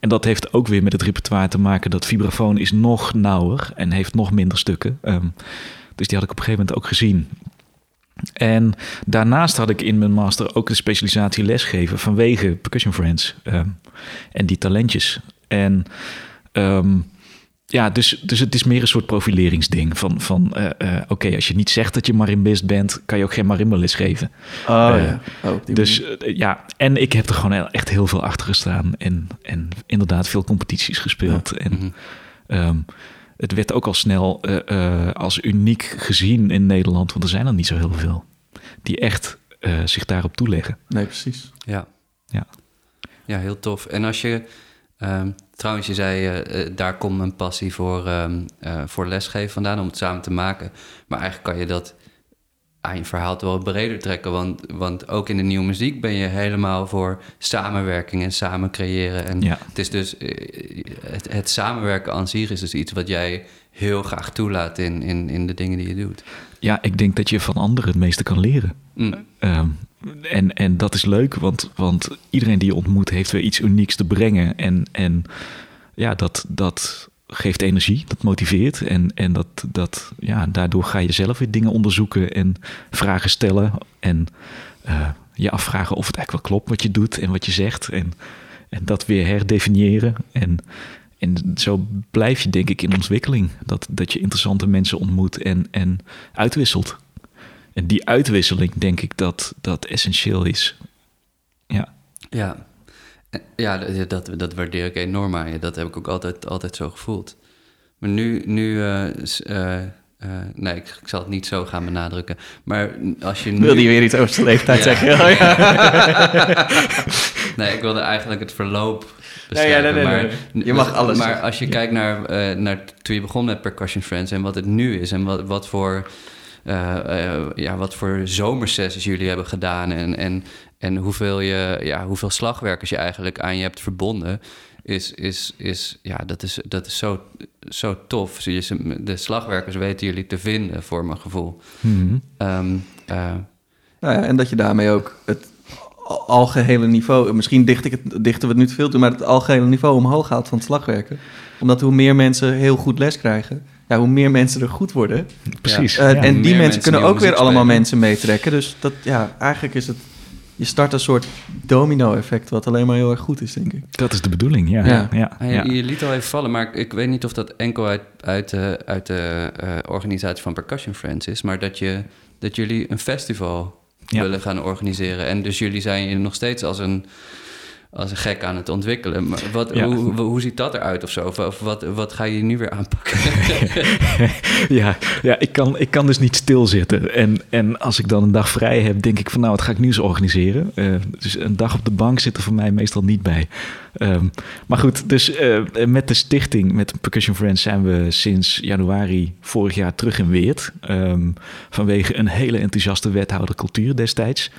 En dat heeft ook weer met het repertoire te maken dat vibrafoon is nog nauwer en heeft nog minder stukken. Ehm, dus die had ik op een gegeven moment ook gezien. En daarnaast had ik in mijn master ook de specialisatie lesgeven vanwege Percussion Friends ehm, en die talentjes. En ehm, ja, dus, dus het is meer een soort profileringsding. Van, van eh, eh, oké, als je niet zegt dat je marimbist bent, kan je ook geen marimba-les geven. oh eh, ja. Oh, op die Dus eh, ja, en ik heb er gewoon echt heel veel achter gestaan. En, en inderdaad veel competities gespeeld. En Mhm. ehm, het werd ook al snel eh, eh, als uniek gezien in Nederland. Want er zijn er niet zo heel veel die echt eh, zich daarop toeleggen. Nee, precies. Ja. Ja. Ja, heel tof. En als je... ehm, trouwens, je zei, eh, eh, daar komt mijn passie voor, ehm, eh, voor lesgeven vandaan... om het samen te maken. Maar eigenlijk kan je dat aan je verhaal wel breder trekken. Want, want ook in de nieuwe muziek ben je helemaal voor samenwerking en samen creëren. En Ja. het is dus... het, het samenwerken aan zich is dus iets wat jij heel graag toelaat... in, in, in de dingen die je doet. Ja, ik denk dat je van anderen het meeste kan leren. Mm. Ehm, en, en dat is leuk, want, want iedereen die je ontmoet heeft weer iets unieks te brengen. En, en ja, dat, dat geeft energie, dat motiveert. En, en dat, dat, ja, daardoor ga je zelf weer dingen onderzoeken en vragen stellen. En eh, je afvragen of het eigenlijk wel klopt wat je doet en wat je zegt. En, en dat weer herdefiniëren. En, en zo blijf je denk ik in ontwikkeling. Dat, dat je interessante mensen ontmoet en, en uitwisselt. En die uitwisseling denk ik dat dat essentieel is. Ja, Ja, ja dat, dat, waardeer ik enorm aan je. Dat heb ik ook altijd, altijd zo gevoeld. Maar nu, nu eh, eh, eh, nee, ik, ik zal het niet zo gaan benadrukken. Maar als je nu... Wilde je weer iets over zijn leeftijd Ja. zeggen? Oh, ja. Nee, ik wilde eigenlijk het verloop Nee, nee, nee, maar, nee. Je mag alles Maar zeggen. als je kijkt naar, eh, naar toen je begon met Percussion Friends... en wat het nu is en wat, wat voor... eh, eh, ja, wat voor zomersessies jullie hebben gedaan... en, en, en hoeveel, je, ja, hoeveel slagwerkers je eigenlijk aan je hebt verbonden... is, is, is, ja, dat is, dat is zo, zo tof. De slagwerkers weten jullie te vinden, voor mijn gevoel. Eh, Nou ja, en dat je daarmee ook het algehele niveau... Misschien dicht ik het, dichten we het nu te veel toe... maar het algehele niveau omhoog haalt van het slagwerken. Omdat hoe meer mensen heel goed les krijgen... Ja, hoe meer mensen er goed worden. precies. Eh, ja. en die mensen mensen kunnen ook weer allemaal spelen. mensen meetrekken. Dus dat, ja, eigenlijk is het... Je start een soort domino-effect... wat alleen maar heel erg goed is, denk ik. Dat is de bedoeling, ja. Ja. ja. ja, je, liet al even vallen, maar ik, weet niet of dat enkel uit, uit de, uit de eh, organisatie van Percussion Friends is, maar dat, je, dat jullie een festival Ja. willen gaan organiseren. En dus jullie zijn je nog steeds als een, als een gek aan het ontwikkelen. Maar wat, Ja. hoe, hoe, ziet dat eruit of zo? Of, of wat, wat ga je nu weer aanpakken? ja, ja ik, kan, ik kan dus niet stilzitten. En, en als ik dan een dag vrij heb, denk ik van nou, wat ga ik nu eens organiseren? Eh, dus een dag op de bank zit er voor mij meestal niet bij. Ehm, maar goed, dus eh, met de stichting, met Percussion Friends, zijn we sinds januari vorig jaar terug in Weert. Ehm, vanwege een hele enthousiaste wethouder cultuur destijds.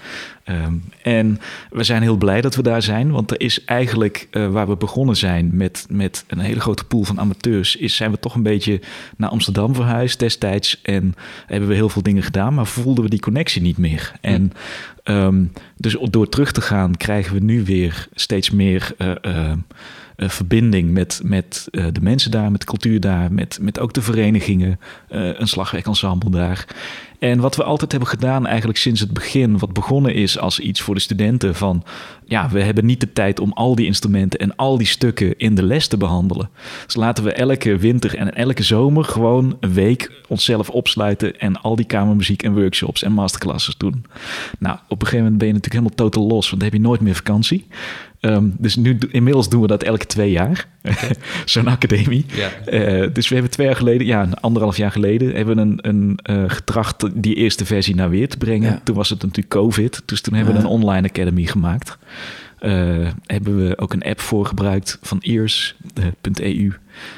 Ehm, en we zijn heel blij dat we daar zijn, want er is eigenlijk eh, waar we begonnen zijn met, met een hele grote pool van amateurs, is, zijn we toch een beetje naar Amsterdam verhuisd destijds. En hebben we heel veel dingen gedaan, maar voelden we die connectie niet meer. En ehm, dus door terug te gaan, krijgen we nu weer steeds meer eh, eh, eh, verbinding met, met eh, de mensen daar, met de cultuur daar, met, met ook de verenigingen, eh, een slagwerkensemble daar. En wat we altijd hebben gedaan, eigenlijk sinds het begin, wat begonnen is als iets voor de studenten van, ja, we hebben niet de tijd om al die instrumenten en al die stukken in de les te behandelen. Dus laten we elke winter en elke zomer gewoon een week onszelf opsluiten en al die kamermuziek en workshops en masterclasses doen. Nou, op een gegeven moment ben je natuurlijk helemaal totaal los, want dan heb je nooit meer vakantie. Ehm, dus nu, inmiddels doen we dat elke twee jaar, zo'n academie. ja. Eh, dus we hebben twee jaar geleden, ja, anderhalf jaar geleden, hebben we een, een eh, getracht die eerste versie naar weer te brengen. Ja. Toen was het natuurlijk COVID, dus toen hebben we een online academy gemaakt. Eh, hebben we ook een app voor gebruikt van ears.eu,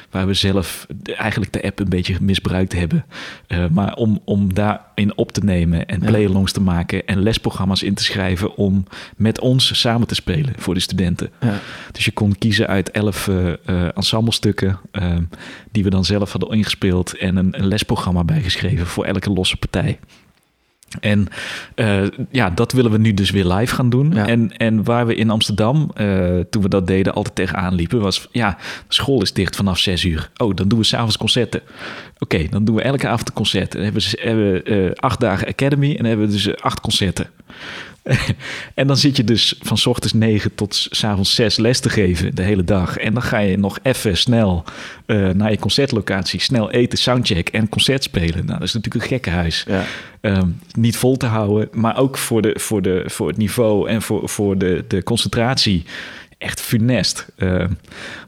waar we zelf eigenlijk de app een beetje misbruikt hebben. Eh, maar om, om daarin op te nemen en play-alongs te maken en lesprogramma's in te schrijven om met ons samen te spelen voor de studenten. Ja. Dus je kon kiezen uit elf eh, ensemblestukken die we dan zelf hadden ingespeeld en een, een lesprogramma bijgeschreven voor elke losse partij. En eh, ja, dat willen we nu dus weer live gaan doen. Ja. En, en waar we in Amsterdam, eh, toen we dat deden, altijd tegenaan liepen, was ja, school is dicht vanaf zes uur. Oh, dan doen we s'avonds concerten. Oké, dan doen we elke avond een concert. Dan hebben we, hebben eh, acht dagen Academy en dan hebben we dus acht concerten. en dan zit je dus van 's ochtends 9 tot 's avonds 6 les te geven de hele dag. En dan ga je nog even snel eh, naar je concertlocatie, snel eten, soundcheck en concert spelen. Nou, dat is natuurlijk een gekkenhuis. Ja. Ehm, niet vol te houden, maar ook voor, de, voor, de, voor het niveau en voor, voor de, de concentratie echt funest. Ehm,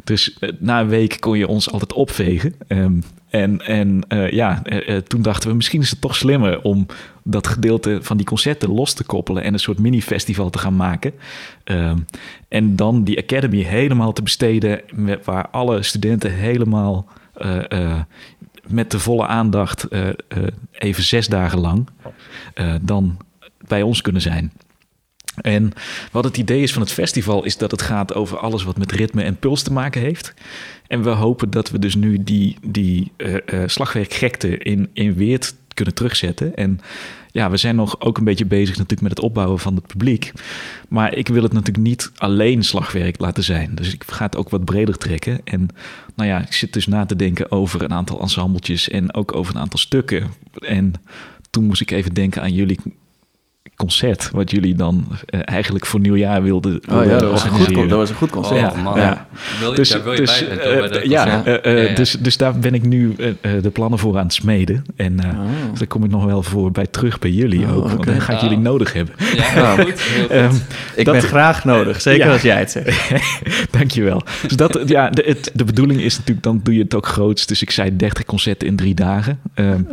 dus eh, na een week kon je ons altijd opvegen. Ehm, en en eh, ja, toen dachten we misschien is het toch slimmer om dat gedeelte van die concerten los te koppelen en een soort mini-festival te gaan maken. Ehm, en dan die academy helemaal te besteden, waar alle studenten helemaal eh, eh, met de volle aandacht eh, even zes dagen lang dan bij ons kunnen zijn. En wat het idee is van het festival is dat het gaat over alles wat met ritme en puls te maken heeft. En we hopen dat we dus nu die, die eh, slagwerkgekte in, in Weert kunnen terugzetten. En ja, we zijn nog ook een beetje bezig natuurlijk met het opbouwen van het publiek. Maar ik wil het natuurlijk niet alleen slagwerk laten zijn. Dus ik ga het ook wat breder trekken. En nou ja, ik zit dus na te denken over een aantal ensembletjes en ook over een aantal stukken. En toen moest ik even denken aan jullie concert, wat jullie dan eh, eigenlijk voor nieuwjaar wilden, Oh ja, wilden dat was een goed, organiseren. con- dat was een goed concert. Oh man, Ja. Wil je, Dus, daar wil je dus, bij bij ja, daar ben ik nu eh, eh, de plannen voor aan het smeden. En eh, Oh. dus daar kom ik nog wel voor bij terug bij jullie Oh, ook. Want dan ga ik Ah. jullie nodig hebben. Ja, heel goed. Ehm, Ik Dat- ben graag nodig, zeker Ja. als jij het zegt. Dankjewel. Dus dat, ja, de, het, de bedoeling is natuurlijk, dan doe je het ook groots. Dus ik zei 30 concerten in drie dagen. Ehm,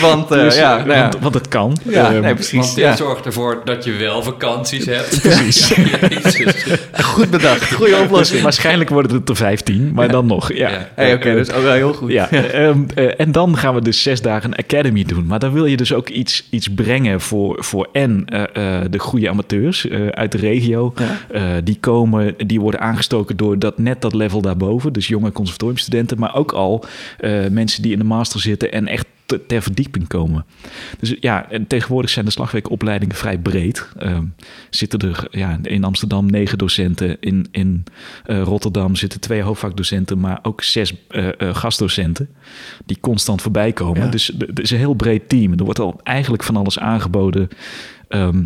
Want eh, dus, ja, nou ja. want, want het kan. Ja, Ehm, nee, precies. Want Ja. zorgt ervoor dat je wel vakanties hebt. Precies. Goed bedacht, goede oplossing. Waarschijnlijk worden het er 15, maar dan nog. Ja. Ja. Hey, Oké, dus ook wel heel goed. Ja, ehm, eh, en dan gaan we dus zes dagen een academy doen. Maar dan wil je dus ook iets, iets brengen voor, voor en eh, eh, de goede amateurs eh, uit de regio. Ja. Eh, die komen, die worden aangestoken door dat, net dat level daarboven. Dus jonge conservatoriumstudenten, maar ook al eh, mensen die in de master zitten en echt ter verdieping komen. Dus ja, en tegenwoordig zijn de slagwerkopleidingen vrij breed. Ehm, zitten er ja, in Amsterdam negen docenten, in, in eh, Rotterdam zitten twee hoofdvakdocenten, maar ook zes eh, eh, gastdocenten die constant voorbij komen. Ja. Dus het is een heel breed team. Er wordt al eigenlijk van alles aangeboden. Ehm,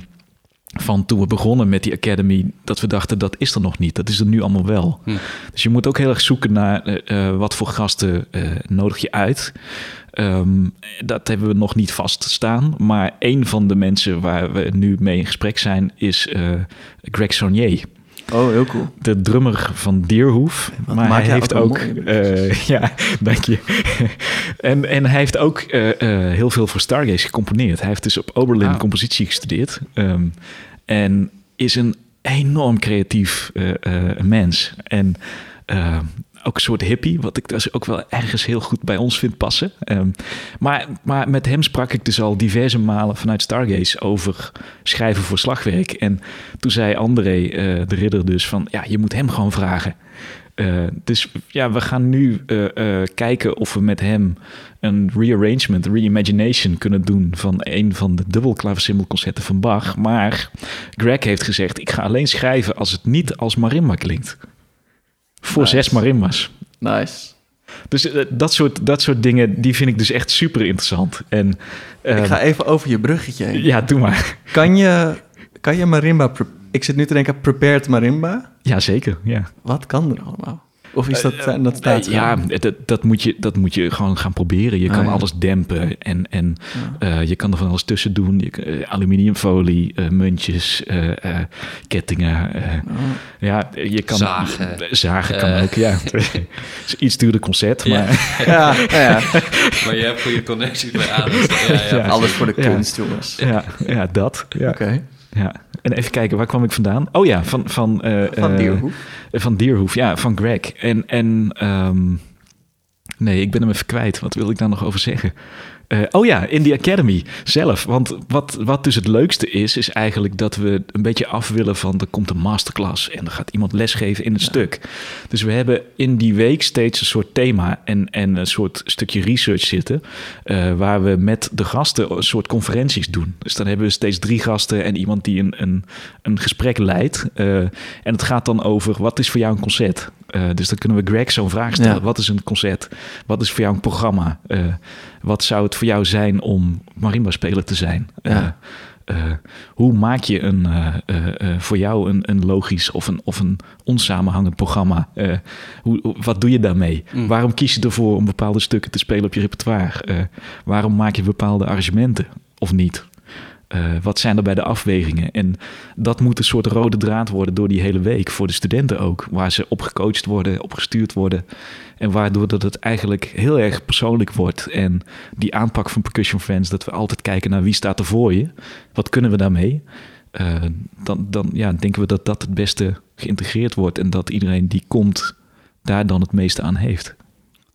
van toen we begonnen met die Academy, dat we dachten dat is er nog niet. Dat is er nu allemaal wel. Hm. Dus je moet ook heel erg zoeken naar eh, eh, wat voor gasten eh, nodig je uit. Ehm, dat hebben we nog niet vaststaan. Maar een van de mensen waar we nu mee in gesprek zijn is Greg Saunier Oh, heel cool. de drummer van Deerhoef. Wat maar hij heeft ook eh, ja, dank je. en, en hij heeft ook eh, eh, heel veel voor Stargaze gecomponeerd. Hij heeft dus op Oberlin Ah. compositie gestudeerd. ehm, en is een enorm creatief eh, eh, mens. En ook een soort hippie, wat ik dus ook wel ergens heel goed bij ons vind passen. Ehm, maar, maar met hem sprak ik dus al diverse malen vanuit Stargaze over schrijven voor slagwerk. En toen zei André, eh, de ridder, dus van ja, je moet hem gewoon vragen. Eh, dus ja, we gaan nu eh, kijken of we met hem een rearrangement, reimagination kunnen doen van een van de dubbelklaversymbolconcerten van Bach. Maar Greg heeft gezegd, ik ga alleen schrijven als het niet als marimba klinkt. Voor Nice. zes marimba's. Nice. Dus eh, dat, soort, dat soort dingen, die vind ik dus echt super interessant. En, ik ga even over je bruggetje heen. Ja, doe maar. Kan je, kan je marimba... Ik zit nu te denken, prepared marimba. Ja, zeker. Ja. Wat kan er allemaal? Of is dat, zijn dat staat ja, dat, dat, moet je, dat moet je gewoon gaan proberen. Je Ah, kan ja. alles dempen en, en eh, je kan er van alles tussen doen. Je, eh, aluminiumfolie, eh, muntjes, eh, eh, kettingen. eh, ja, je kan Zagen. Zagen kan ook, ja. Het is iets duurder concert, maar Ja, ja, ja. Maar je hebt goede connecties bij Adams. Ja, ja, Ja. alles voor de Ja. kunst, jongens. ja, ja, dat. Ja, Oké. ja. En even kijken, waar kwam ik vandaan? Oh ja, van... Van, eh, Van eh, Dierhoef. Van Dierhoef, ja, van Greg. En, en ehm, nee, ik ben hem even kwijt. Wat wil ik daar nog over zeggen? Eh, oh ja, in die Academy zelf. Want wat, wat dus het leukste is, is eigenlijk dat we een beetje af willen van... er komt een masterclass en er gaat iemand lesgeven in het stuk. Dus we hebben in die week steeds een soort thema en, en een soort stukje research zitten... eh, waar we met de gasten een soort conferenties doen. Dus dan hebben we steeds drie gasten en iemand die een, een, een gesprek leidt. Eh, en het gaat dan over, wat is voor jou een concert? Eh, dus dan kunnen we Greg zo'n vraag stellen. Ja. Wat is een concert? Wat is voor jou een programma? Eh, wat zou het voor jou zijn om marimba-speler te zijn? Eh, Ja. hoe maak je een, voor jou een, een logisch of een, of een onsamenhangend programma? Hoe, wat doe je daarmee? Mm. Waarom kies je ervoor om bepaalde stukken te spelen op je repertoire? Waarom maak je bepaalde arrangementen of niet? Eh, wat zijn er bij de afwegingen? En dat moet een soort rode draad worden door die hele week voor de studenten ook. Waar ze op gecoacht worden, op gestuurd worden. En waardoor dat het eigenlijk heel erg persoonlijk wordt. En die aanpak van Percussion Friends, dat we altijd kijken naar wie staat er voor je. Wat kunnen we daarmee? Eh, dan, dan ja, denken we dat dat het beste geïntegreerd wordt. En dat iedereen die komt daar dan het meeste aan heeft.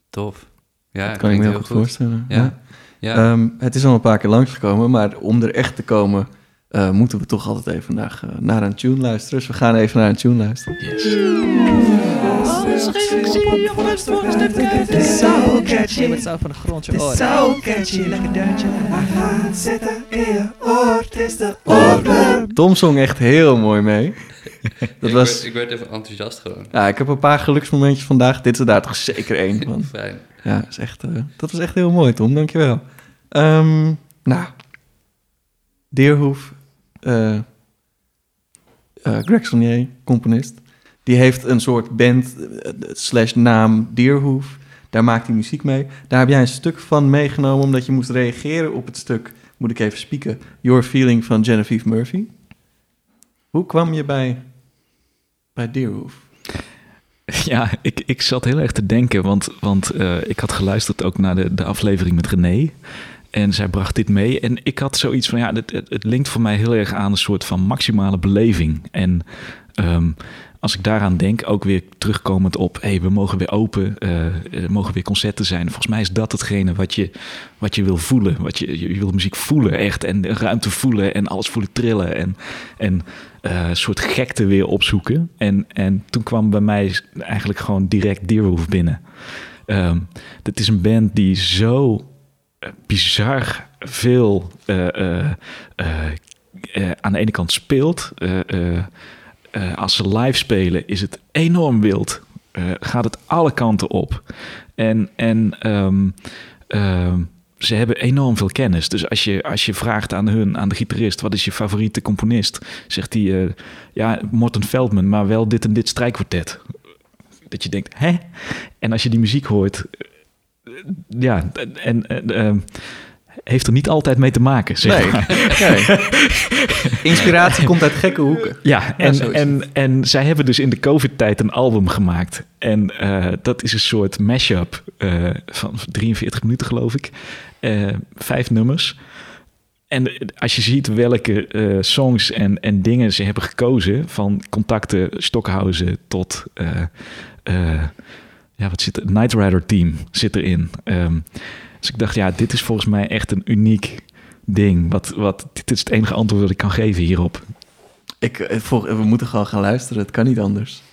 Tof. Ja, Dat kan ik me heel goed voorstellen. Ja. Ja. Ehm, het is al een paar keer langsgekomen, maar om er echt te komen... eh, moeten we toch altijd even naar, eh, naar een tune luisteren. Dus we gaan even naar een tune luisteren. Zo catchy. Je bent zo van de grond je oren. Zo catchy. Lekker deuntje. Tom zong echt heel mooi mee. Dat ik, was... werd, ik werd even enthousiast gewoon. Ja, ik heb een paar geluksmomentjes vandaag. Dit is er daar toch zeker één van. Fijn. Ja, is echt, eh, dat was echt heel mooi, Tom. Dankjewel. Ehm nou, Deerhoef, eh, Greg Saunier, componist. Die heeft een soort band slash naam Deerhoef. Daar maakt hij muziek mee. Daar heb jij een stuk van meegenomen omdat je moest reageren op het stuk, moet ik even spieken, Your Feeling van Genevieve Murphy. Hoe kwam je bij, bij Deerhoef? Ja, ik, ik zat heel erg te denken, want, want eh, ik had geluisterd ook naar de, de aflevering met René. En zij bracht dit mee. En ik had zoiets van, ja, het, het, het linkt voor mij heel erg aan een soort van maximale beleving. En ehm, als ik daaraan denk, ook weer terugkomend op, hey, we mogen weer open, er mogen weer concerten zijn. Volgens mij is dat hetgene wat je, wat je wil voelen. Wat je, je wil muziek voelen, echt. En de ruimte voelen en alles voelen trillen. En, en eh, soort gekte weer opzoeken. En, en toen kwam bij mij eigenlijk gewoon direct Deerhoof binnen. Ehm dit is een band die zo bizar veel aan de ene kant speelt. Eh, als ze live spelen is het enorm wild. Eh, gaat het alle kanten op. En, en ehm, ehm, ze hebben enorm veel kennis. Dus als je, als je vraagt aan hun, aan de gitarist, wat is je favoriete componist? Zegt hij, eh, ja, Morten Feldman, maar wel dit en dit strijkkwartet. Dat je denkt, hè? En als je die muziek hoort, ja, en... en heeft er niet altijd mee te maken, zeg maar. Nee. Inspiratie komt uit gekke hoeken. Ja, en, en, en zij hebben dus in de COVID-tijd een album gemaakt. En eh, dat is een soort mashup eh, van 43 minuten, geloof ik. Eh, vijf nummers. En als je ziet welke songs en, en dingen ze hebben gekozen... van contacten Stockhausen tot... ja, wat zit er? Night Rider Team zit erin. Ehm, dus ik dacht, ja, dit is volgens mij echt een uniek ding. Wat, wat, dit is het enige antwoord dat ik kan geven hierop. Ik, eh, vol- we moeten gewoon gaan luisteren. Het kan niet anders.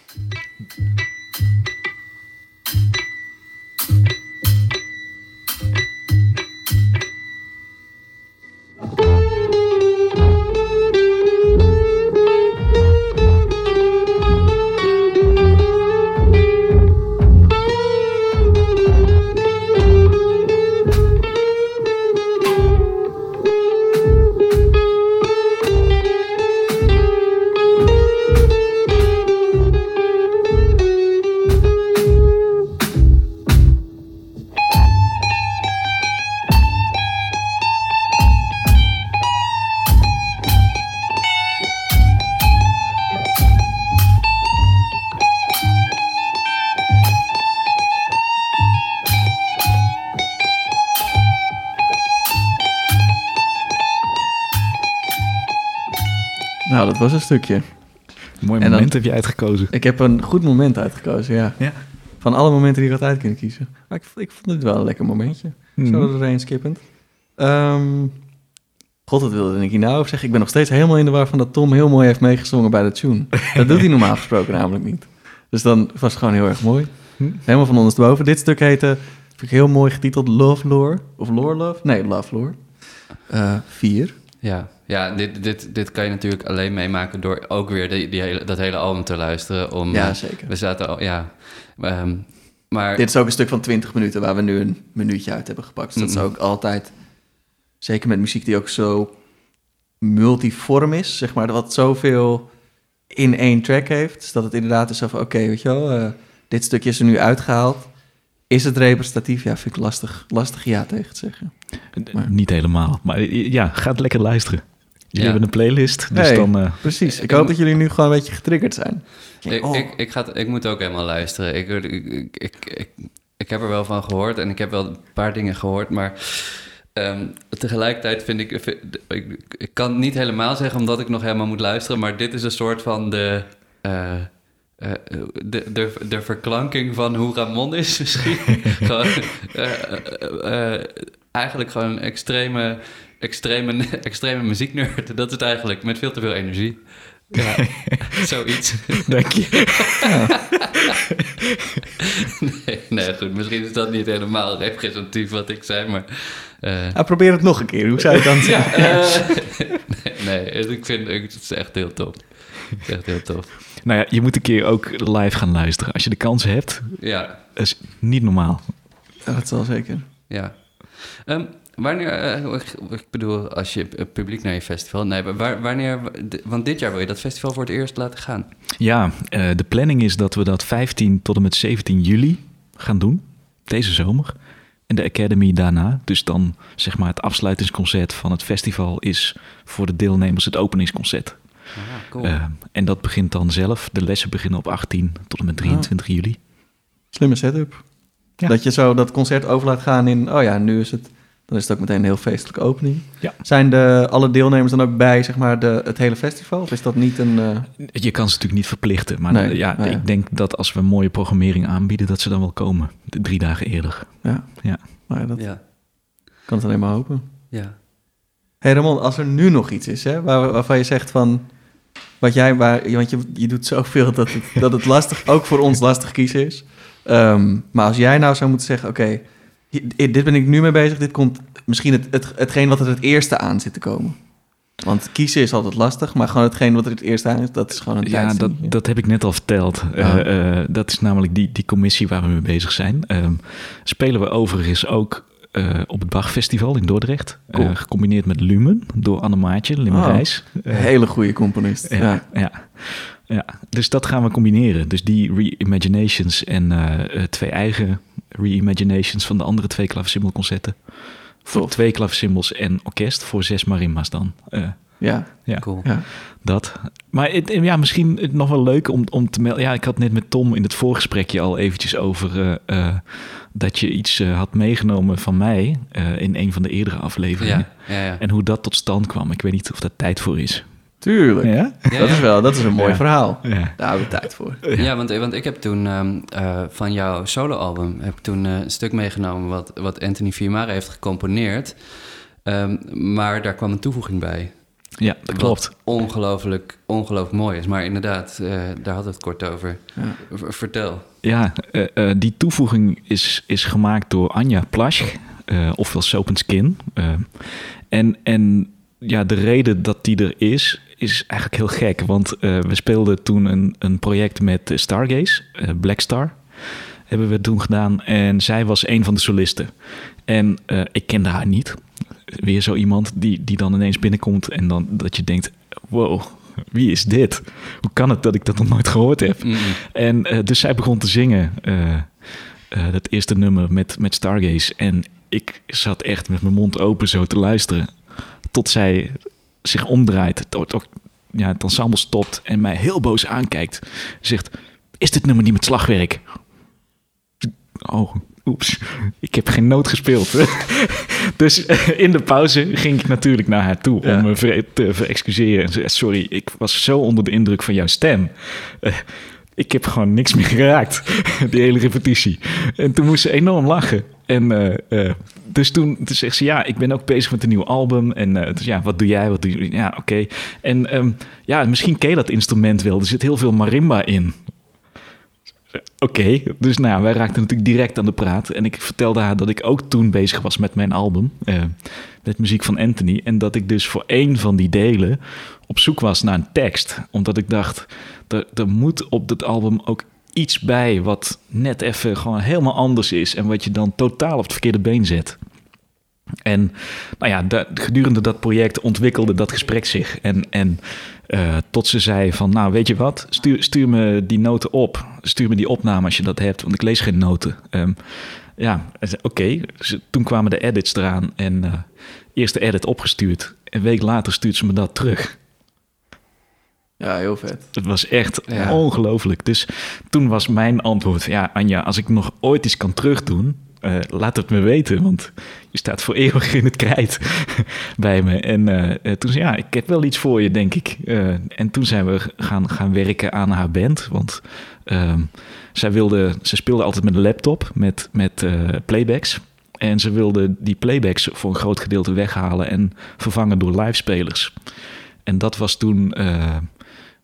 Was een stukje. Mooi En dan- moment heb je uitgekozen. Ik heb een goed moment uitgekozen, ja. Ja. Van alle momenten die ik had uit kunnen kiezen. Maar ik, ik vond het wel een lekker momentje. Mhm. Zo er doorheen skippend. Ehm, God, wat wilde ik hier nou over zeggen? Ik ben nog steeds helemaal in de war van dat Tom heel mooi heeft meegezongen bij de tune. Dat doet hij normaal gesproken namelijk niet. Dus dan was het gewoon heel erg mooi. Hm. Helemaal van ondersteboven. Dit stuk heette, vind ik heel mooi getiteld, Love Lore. Of Lore Love? Nee, Love Lore. Eh, vier. Ja, ja dit, dit, dit kan je natuurlijk alleen meemaken door ook weer die, die hele, dat hele album te luisteren. Om, Ja, eh, zeker. We zaten al, ja. ehm, maar Dit is ook een stuk van 20 minuten waar we nu een minuutje uit hebben gepakt. Dus dat is Mhm. ook altijd, zeker met muziek die ook zo multiform is, zeg maar, wat zoveel in één track heeft. Dus dat het inderdaad is van, oké, weet je wel, eh, dit stukje is er nu uitgehaald. Is het representatief? Ja, vind ik lastig, lastig ja tegen te zeggen. Maar- Niet helemaal. Maar ja, ga het lekker luisteren. Jullie Ja. hebben een playlist, dus Hey. dan... eh, Precies. Ik Ik- hoop dat jullie nu gewoon een beetje getriggerd zijn. ik, Oh. ik, ik, ga, ik moet ook helemaal luisteren. Ik, ik, ik, ik, ik, ik heb er wel van gehoord en ik heb wel een paar dingen gehoord, maar ehm, tegelijkertijd vind ik, vind- ik... Ik kan het niet helemaal zeggen omdat ik nog helemaal moet luisteren, maar dit is een soort van de... eh, eh, de, de, de verklanking van hoe Ramon is misschien. gewoon, eh, eh, eh, eigenlijk gewoon een extreme, extreme, extreme muzieknerd. Dat is het eigenlijk, met veel te veel energie. Ja, zoiets. Dank je. Nee, nee, goed. Misschien is dat niet helemaal representatief wat ik zei, maar... eh, Ah, probeer het nog een keer. Hoe zou je het dan zeggen? eh, nee, nee, ik vind het is echt heel tof. Het is echt heel tof. Nou ja, je moet een keer ook live gaan luisteren. Als je de kans hebt, Ja, dat is niet normaal. Ja, dat zal zeker. ja. Ehm, wanneer, eh, ik, ik bedoel, als je publiek naar je festival... Nee, maar waar- wanneer... Want dit jaar wil je dat festival voor het eerst laten gaan. Ja, eh, de planning is dat we dat 15 tot en met 17 juli gaan doen. Deze zomer. En de Academy daarna. Dus dan zeg maar het afsluitingsconcert van het festival is voor de deelnemers het openingsconcert. Ah, cool. Eh, en dat begint dan zelf. De lessen beginnen op 18 tot en met 23 juli. Slimme setup. Ja. Dat je zo dat concert over laat gaan in, oh ja, nu is het, dan is het ook meteen een heel feestelijke opening. Ja. Zijn de, alle deelnemers dan ook bij, zeg maar, de, het hele festival? Of is dat niet een... eh, Je kan ze natuurlijk niet verplichten. Maar Nee, ja, nou ja. ik denk dat als we een mooie programmering aanbieden, dat ze dan wel komen. De drie dagen eerder. ja. Ja. Nou ja, dat ja, kan het alleen maar hopen. ja. hey Ramon, als er nu nog iets is, hè, waar, waarvan je zegt van... Wat jij, waar, want je, je doet zoveel dat het, dat het lastig, ook voor ons lastig kiezen is. Ehm, maar als jij nou zou moeten zeggen, oké, dit ben ik nu mee bezig. Dit komt misschien het, het, hetgeen wat er het eerste aan zit te komen. Want kiezen is altijd lastig, maar gewoon hetgeen wat er het eerste aan is, dat is gewoon een Ja, dat, dat heb ik net al verteld. Eh, eh, dat is namelijk die, die commissie waar we mee bezig zijn. Ehm, spelen we overigens ook eh, op het Bachfestival in Dordrecht. Eh, Cool. gecombineerd met Lumen door Anne Maatje, Limmerijs. Een hele goede componist. Ja, Ja. ja. ja. dus dat gaan we combineren. Dus die reimaginations en eh, eh, twee eigen reimaginations van de andere twee klavecimbelconcerten. Voor Tof. twee klavecimbals en orkest voor zes marimba's dan. Eh, Ja. ja, Cool. Ja. dat. Maar het, ja, misschien het nog wel leuk om, om te melden. Ja, ik had net met Tom in het voorgesprekje al eventjes over eh, eh, dat je iets eh, had meegenomen van mij eh, in een van de eerdere afleveringen. Ja, ja, ja. En hoe dat tot stand kwam. Ik weet niet of daar tijd voor is. Tuurlijk. Ja? Ja, Dat ja. is wel, dat is een mooi Ja. verhaal. Ja. Daar hebben we tijd voor. Ja, want, want ik heb toen ehm, eh, van jouw soloalbum heb ik toen eh, een stuk meegenomen wat, wat Anthony Fiumara heeft gecomponeerd. Ehm, maar daar kwam een toevoeging bij. Ja, dat klopt. Wat ongelooflijk, ongelooflijk mooi is. Maar inderdaad, eh, daar hadden we het kort over. Vertel. Ja, eh, eh, die toevoeging is, is gemaakt door Anja Plasch, eh ofwel Soap and Skin. Eh, en, en ja, de reden dat die er is, is eigenlijk heel gek. Want eh, we speelden toen een, een project met eh, Stargaze, eh, Black Star, hebben we toen gedaan. En zij was een van de solisten. En ik kende haar niet. Weer zo iemand die, die dan ineens binnenkomt en dan dat je denkt, wow, wie is dit? Hoe kan het dat ik dat nog nooit gehoord heb? En dus zij begon te zingen, dat eerste nummer met, met Stargaze. En ik zat echt met mijn mond open zo te luisteren. Tot zij zich omdraait, tot, ja, het ensemble stopt en mij heel boos aankijkt. Zegt, is dit nummer niet met slagwerk? Oh, oeps. Ik heb geen noot gespeeld. dus eh, in de pauze ging ik natuurlijk naar haar toe Ja. om me te verexcuseren. En zei, sorry, ik was zo onder de indruk van jouw stem. Eh, ik heb gewoon niks meer geraakt, die hele repetitie. En toen moest ze enorm lachen. En eh, dus toen, toen zegt ze, ja, ik ben ook bezig met een nieuw album. En eh, dus ja, wat doe jij? Wat doe je? Ja, oké. En ehm, ja, misschien ken dat instrument wel. Er zit heel veel marimba in. Oké, dus nou, wij raakten natuurlijk direct aan de praat. En ik vertelde haar dat ik ook toen bezig was met mijn album. eh, met muziek van Anthony. En dat ik dus voor één van die delen op zoek was naar een tekst. Omdat ik dacht, er, er moet op dat album ook iets bij... wat net even gewoon helemaal anders is. En wat je dan totaal op het verkeerde been zet. En nou ja, gedurende dat project ontwikkelde dat gesprek zich. En, en eh, tot ze zei van, nou weet je wat, stuur, stuur me die noten op. Stuur me die opname als je dat hebt, want ik lees geen noten. Ehm, ja, oké. Toen kwamen de edits eraan en eh eerste edit opgestuurd. Een week later stuurt ze me dat terug. Ja, heel vet. Het was echt Ja. ongelooflijk. Dus toen was mijn antwoord: Ja, Anja, als ik nog ooit iets kan terugdoen, eh, laat het me weten. Want je staat voor eeuwig in het krijt bij me. En eh, eh, toen zei ja, ik heb wel iets voor je, denk ik. En toen zijn we gaan, gaan werken aan haar band. Want ehm, zij wilde, ze speelde altijd met een laptop met, met playbacks. En ze wilde die playbacks voor een groot gedeelte weghalen en vervangen door livespelers. En dat was toen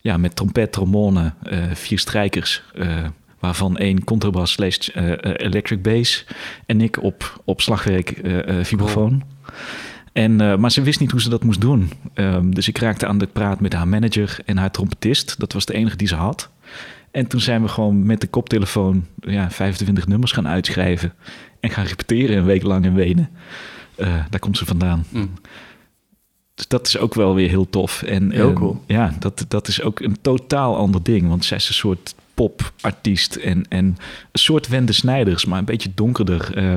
ja, met trompet, trombone, eh, vier strijkers, eh, waarvan één contrabas slash eh, electric bass en ik op, op slagwerk vibrafoon. En, maar ze wist niet hoe ze dat moest doen. Ehm, dus ik raakte aan de praat met haar manager en haar trompetist. Dat was de enige die ze had. En toen zijn we gewoon met de koptelefoon ja, 25 nummers gaan uitschrijven. En gaan repeteren een week lang in Wenen. Daar komt ze vandaan. Mm. Dus dat is ook wel weer heel tof. En, Heel eh, cool. Ja, dat, dat is ook een totaal ander ding. Want zij is een soort popartiest en, en een soort Wende Snijders, maar een beetje donkerder eh,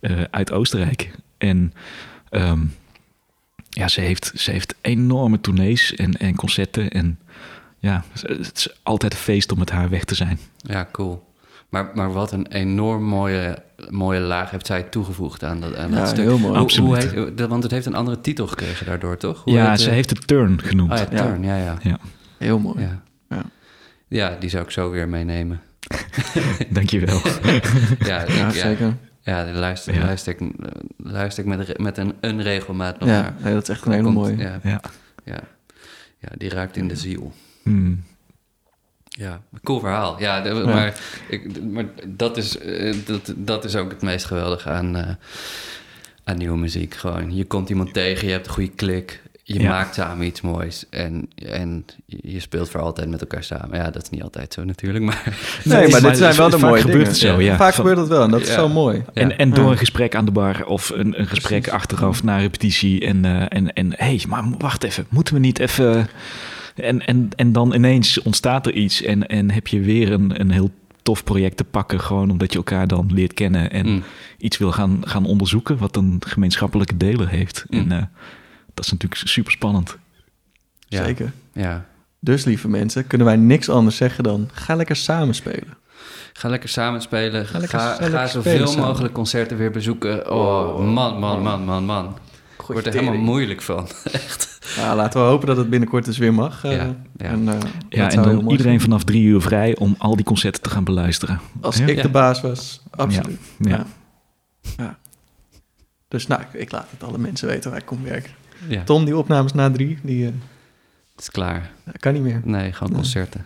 eh, uit Oostenrijk. En ehm, ja, ze heeft, ze heeft enorme tournees en, en concerten. En ja, het is altijd een feest om met haar weg te zijn. Ja, cool. Maar, maar wat een enorm mooie, mooie laag heeft zij toegevoegd aan dat, aan Ja, dat stuk. heel mooi. Hoe- Hoe, Absoluut. heet, dat- want het heeft een andere titel gekregen daardoor, toch? Hoe ja, heet, ze eh, heeft het Turn genoemd. Oh ja, Ja. Turn, ja, ja. Ja, Heel mooi. Ja. Ja. ja, die zou ik zo weer meenemen. dankjewel. Ja, Ja, ja, zeker. ja, daar luister, Ja. luister ik, luister ik met, met een, een regelmaat nog Ja, naar. nee, dat is echt een hele mooie. Ja, ja. ja, ja, die raakt in de ziel. Hmm. Ja, cool verhaal. Ja, de- Maar, ik, maar dat, is, eh, dat, dat is ook het meest geweldige aan, eh, aan nieuwe muziek. Gewoon, je komt iemand tegen, je hebt een goede klik. je Ja. maakt samen iets moois en, en je speelt voor altijd met elkaar samen. Ja, dat is niet altijd zo natuurlijk, maar Nee, maar dit zijn wel de vaak mooie gebeurt dingen. het zo, Ja. ja. Vaak Van- gebeurt dat wel en dat is zo mooi. En, Ja. en door Ja. een gesprek aan de bar of een, een gesprek achteraf na repetitie. En, eh, en, en hé, hey, maar wacht even, moeten we niet even. En, en, en dan ineens ontstaat er iets en, en heb je weer een, een heel tof project te pakken. Gewoon omdat je elkaar dan leert kennen en Mm. iets wil gaan, gaan onderzoeken. wat een gemeenschappelijke delen heeft. Mm. En eh, dat is natuurlijk super spannend. ja, Zeker. Ja. Dus lieve mensen, kunnen wij niks anders zeggen dan ga lekker samen spelen. Ga lekker samen spelen. Ga lekker- ga, ga zoveel mogelijk concerten weer bezoeken. Oh, man, man, man, man, man. Ik word er helemaal moeilijk van. Echt. Nou, laten we hopen dat het binnenkort dus weer mag. eh, Ja, ja. En, eh, dat Ja, en dan iedereen zijn. vanaf drie uur vrij om al die concerten te gaan beluisteren. Als Ja. ik Ja. de baas was, absoluut. Ja. Ja. Ja. Dus nou, ik, ik laat het alle mensen weten waar ik kom werken. Ja, Tom, die opnames na drie, die eh, het is klaar. kan niet meer. Nee, gewoon Nee. concerten.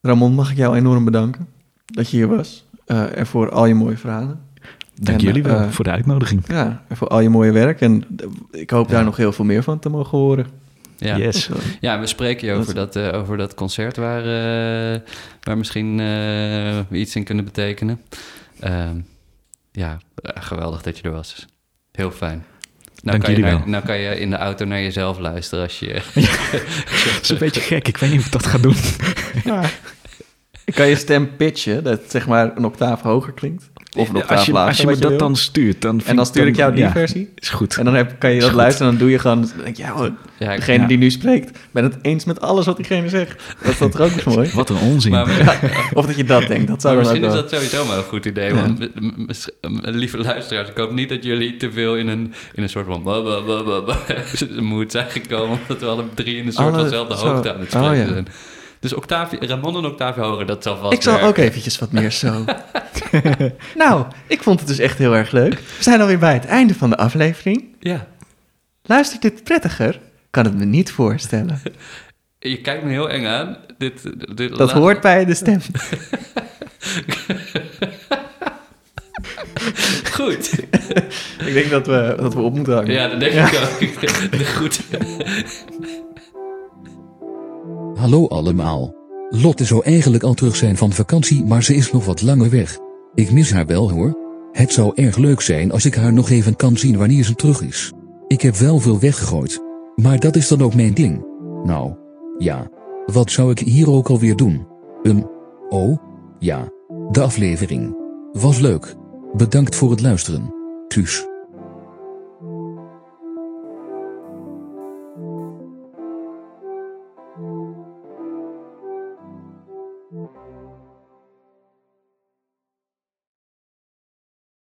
Ramon, mag ik jou enorm bedanken dat je hier was. eh, en voor al je mooie verhalen. Dank En, jullie wel eh, voor de uitnodiging. Ja, en voor al je mooie werk. En ik hoop daar Ja. nog heel veel meer van te mogen horen. Ja. Yes. Ja, we spreken je Dat- over dat, eh, over dat concert waar, eh, waar misschien eh, we iets in kunnen betekenen. Ehm, ja, geweldig dat je er was. Heel fijn. Nou Dank kan, je jullie naar- wel. nou kan je in de auto naar jezelf luisteren als je... Dat is een beetje gek. Ik weet niet of ik dat ga doen. ik kan je stem pitchen, dat zeg maar een octaaf hoger klinkt. Of een octaaf als je, als je me dat wil. dan stuurt, dan vind En dan stuur ik jou die ja, versie. Is goed. En dan heb, kan je dat luisteren en dan doe je gewoon... Dan denk je, ja, hoor, Ja, ik- degene Ja. die nu spreekt, ben het eens met alles wat diegene zegt. Dat is dat ook eens mooi? Wat een onzin. maar, Of dat je dat denkt, dat zou maar misschien is dat sowieso wel een goed idee. Ja. Want lieve luisteraars, ik hoop niet dat jullie te veel in een, in een soort van mood zijn gekomen. Omdat we alle drie in een soort Alle- van dezelfde zo. hoogte aan het Oh, spreken ja. zijn. Dus Octavie, Ramon en Octavie hoger, dat zal vast Ik zal werken. ook eventjes wat meer zo. nou, ik vond het dus echt heel erg leuk. We zijn alweer bij het einde van de aflevering. Ja. Luistert dit prettiger? Kan het me niet voorstellen. Je kijkt me heel eng aan. Dit, dit, Dat hoort bij de stem. Goed. Ik denk dat we, dat we op moeten hangen. Ja, dat denk ik ook. Goed. Hallo allemaal. Lotte zou eigenlijk al terug zijn van vakantie, maar ze is nog wat langer weg. Ik mis haar wel hoor. Het zou erg leuk zijn als ik haar nog even kan zien wanneer ze terug is. Ik heb wel veel weggegooid. Maar dat is dan ook mijn ding. Nou, ja. Wat zou ik hier ook alweer doen? Um, oh, ja. De aflevering. Was leuk. Bedankt voor het luisteren. Tjus.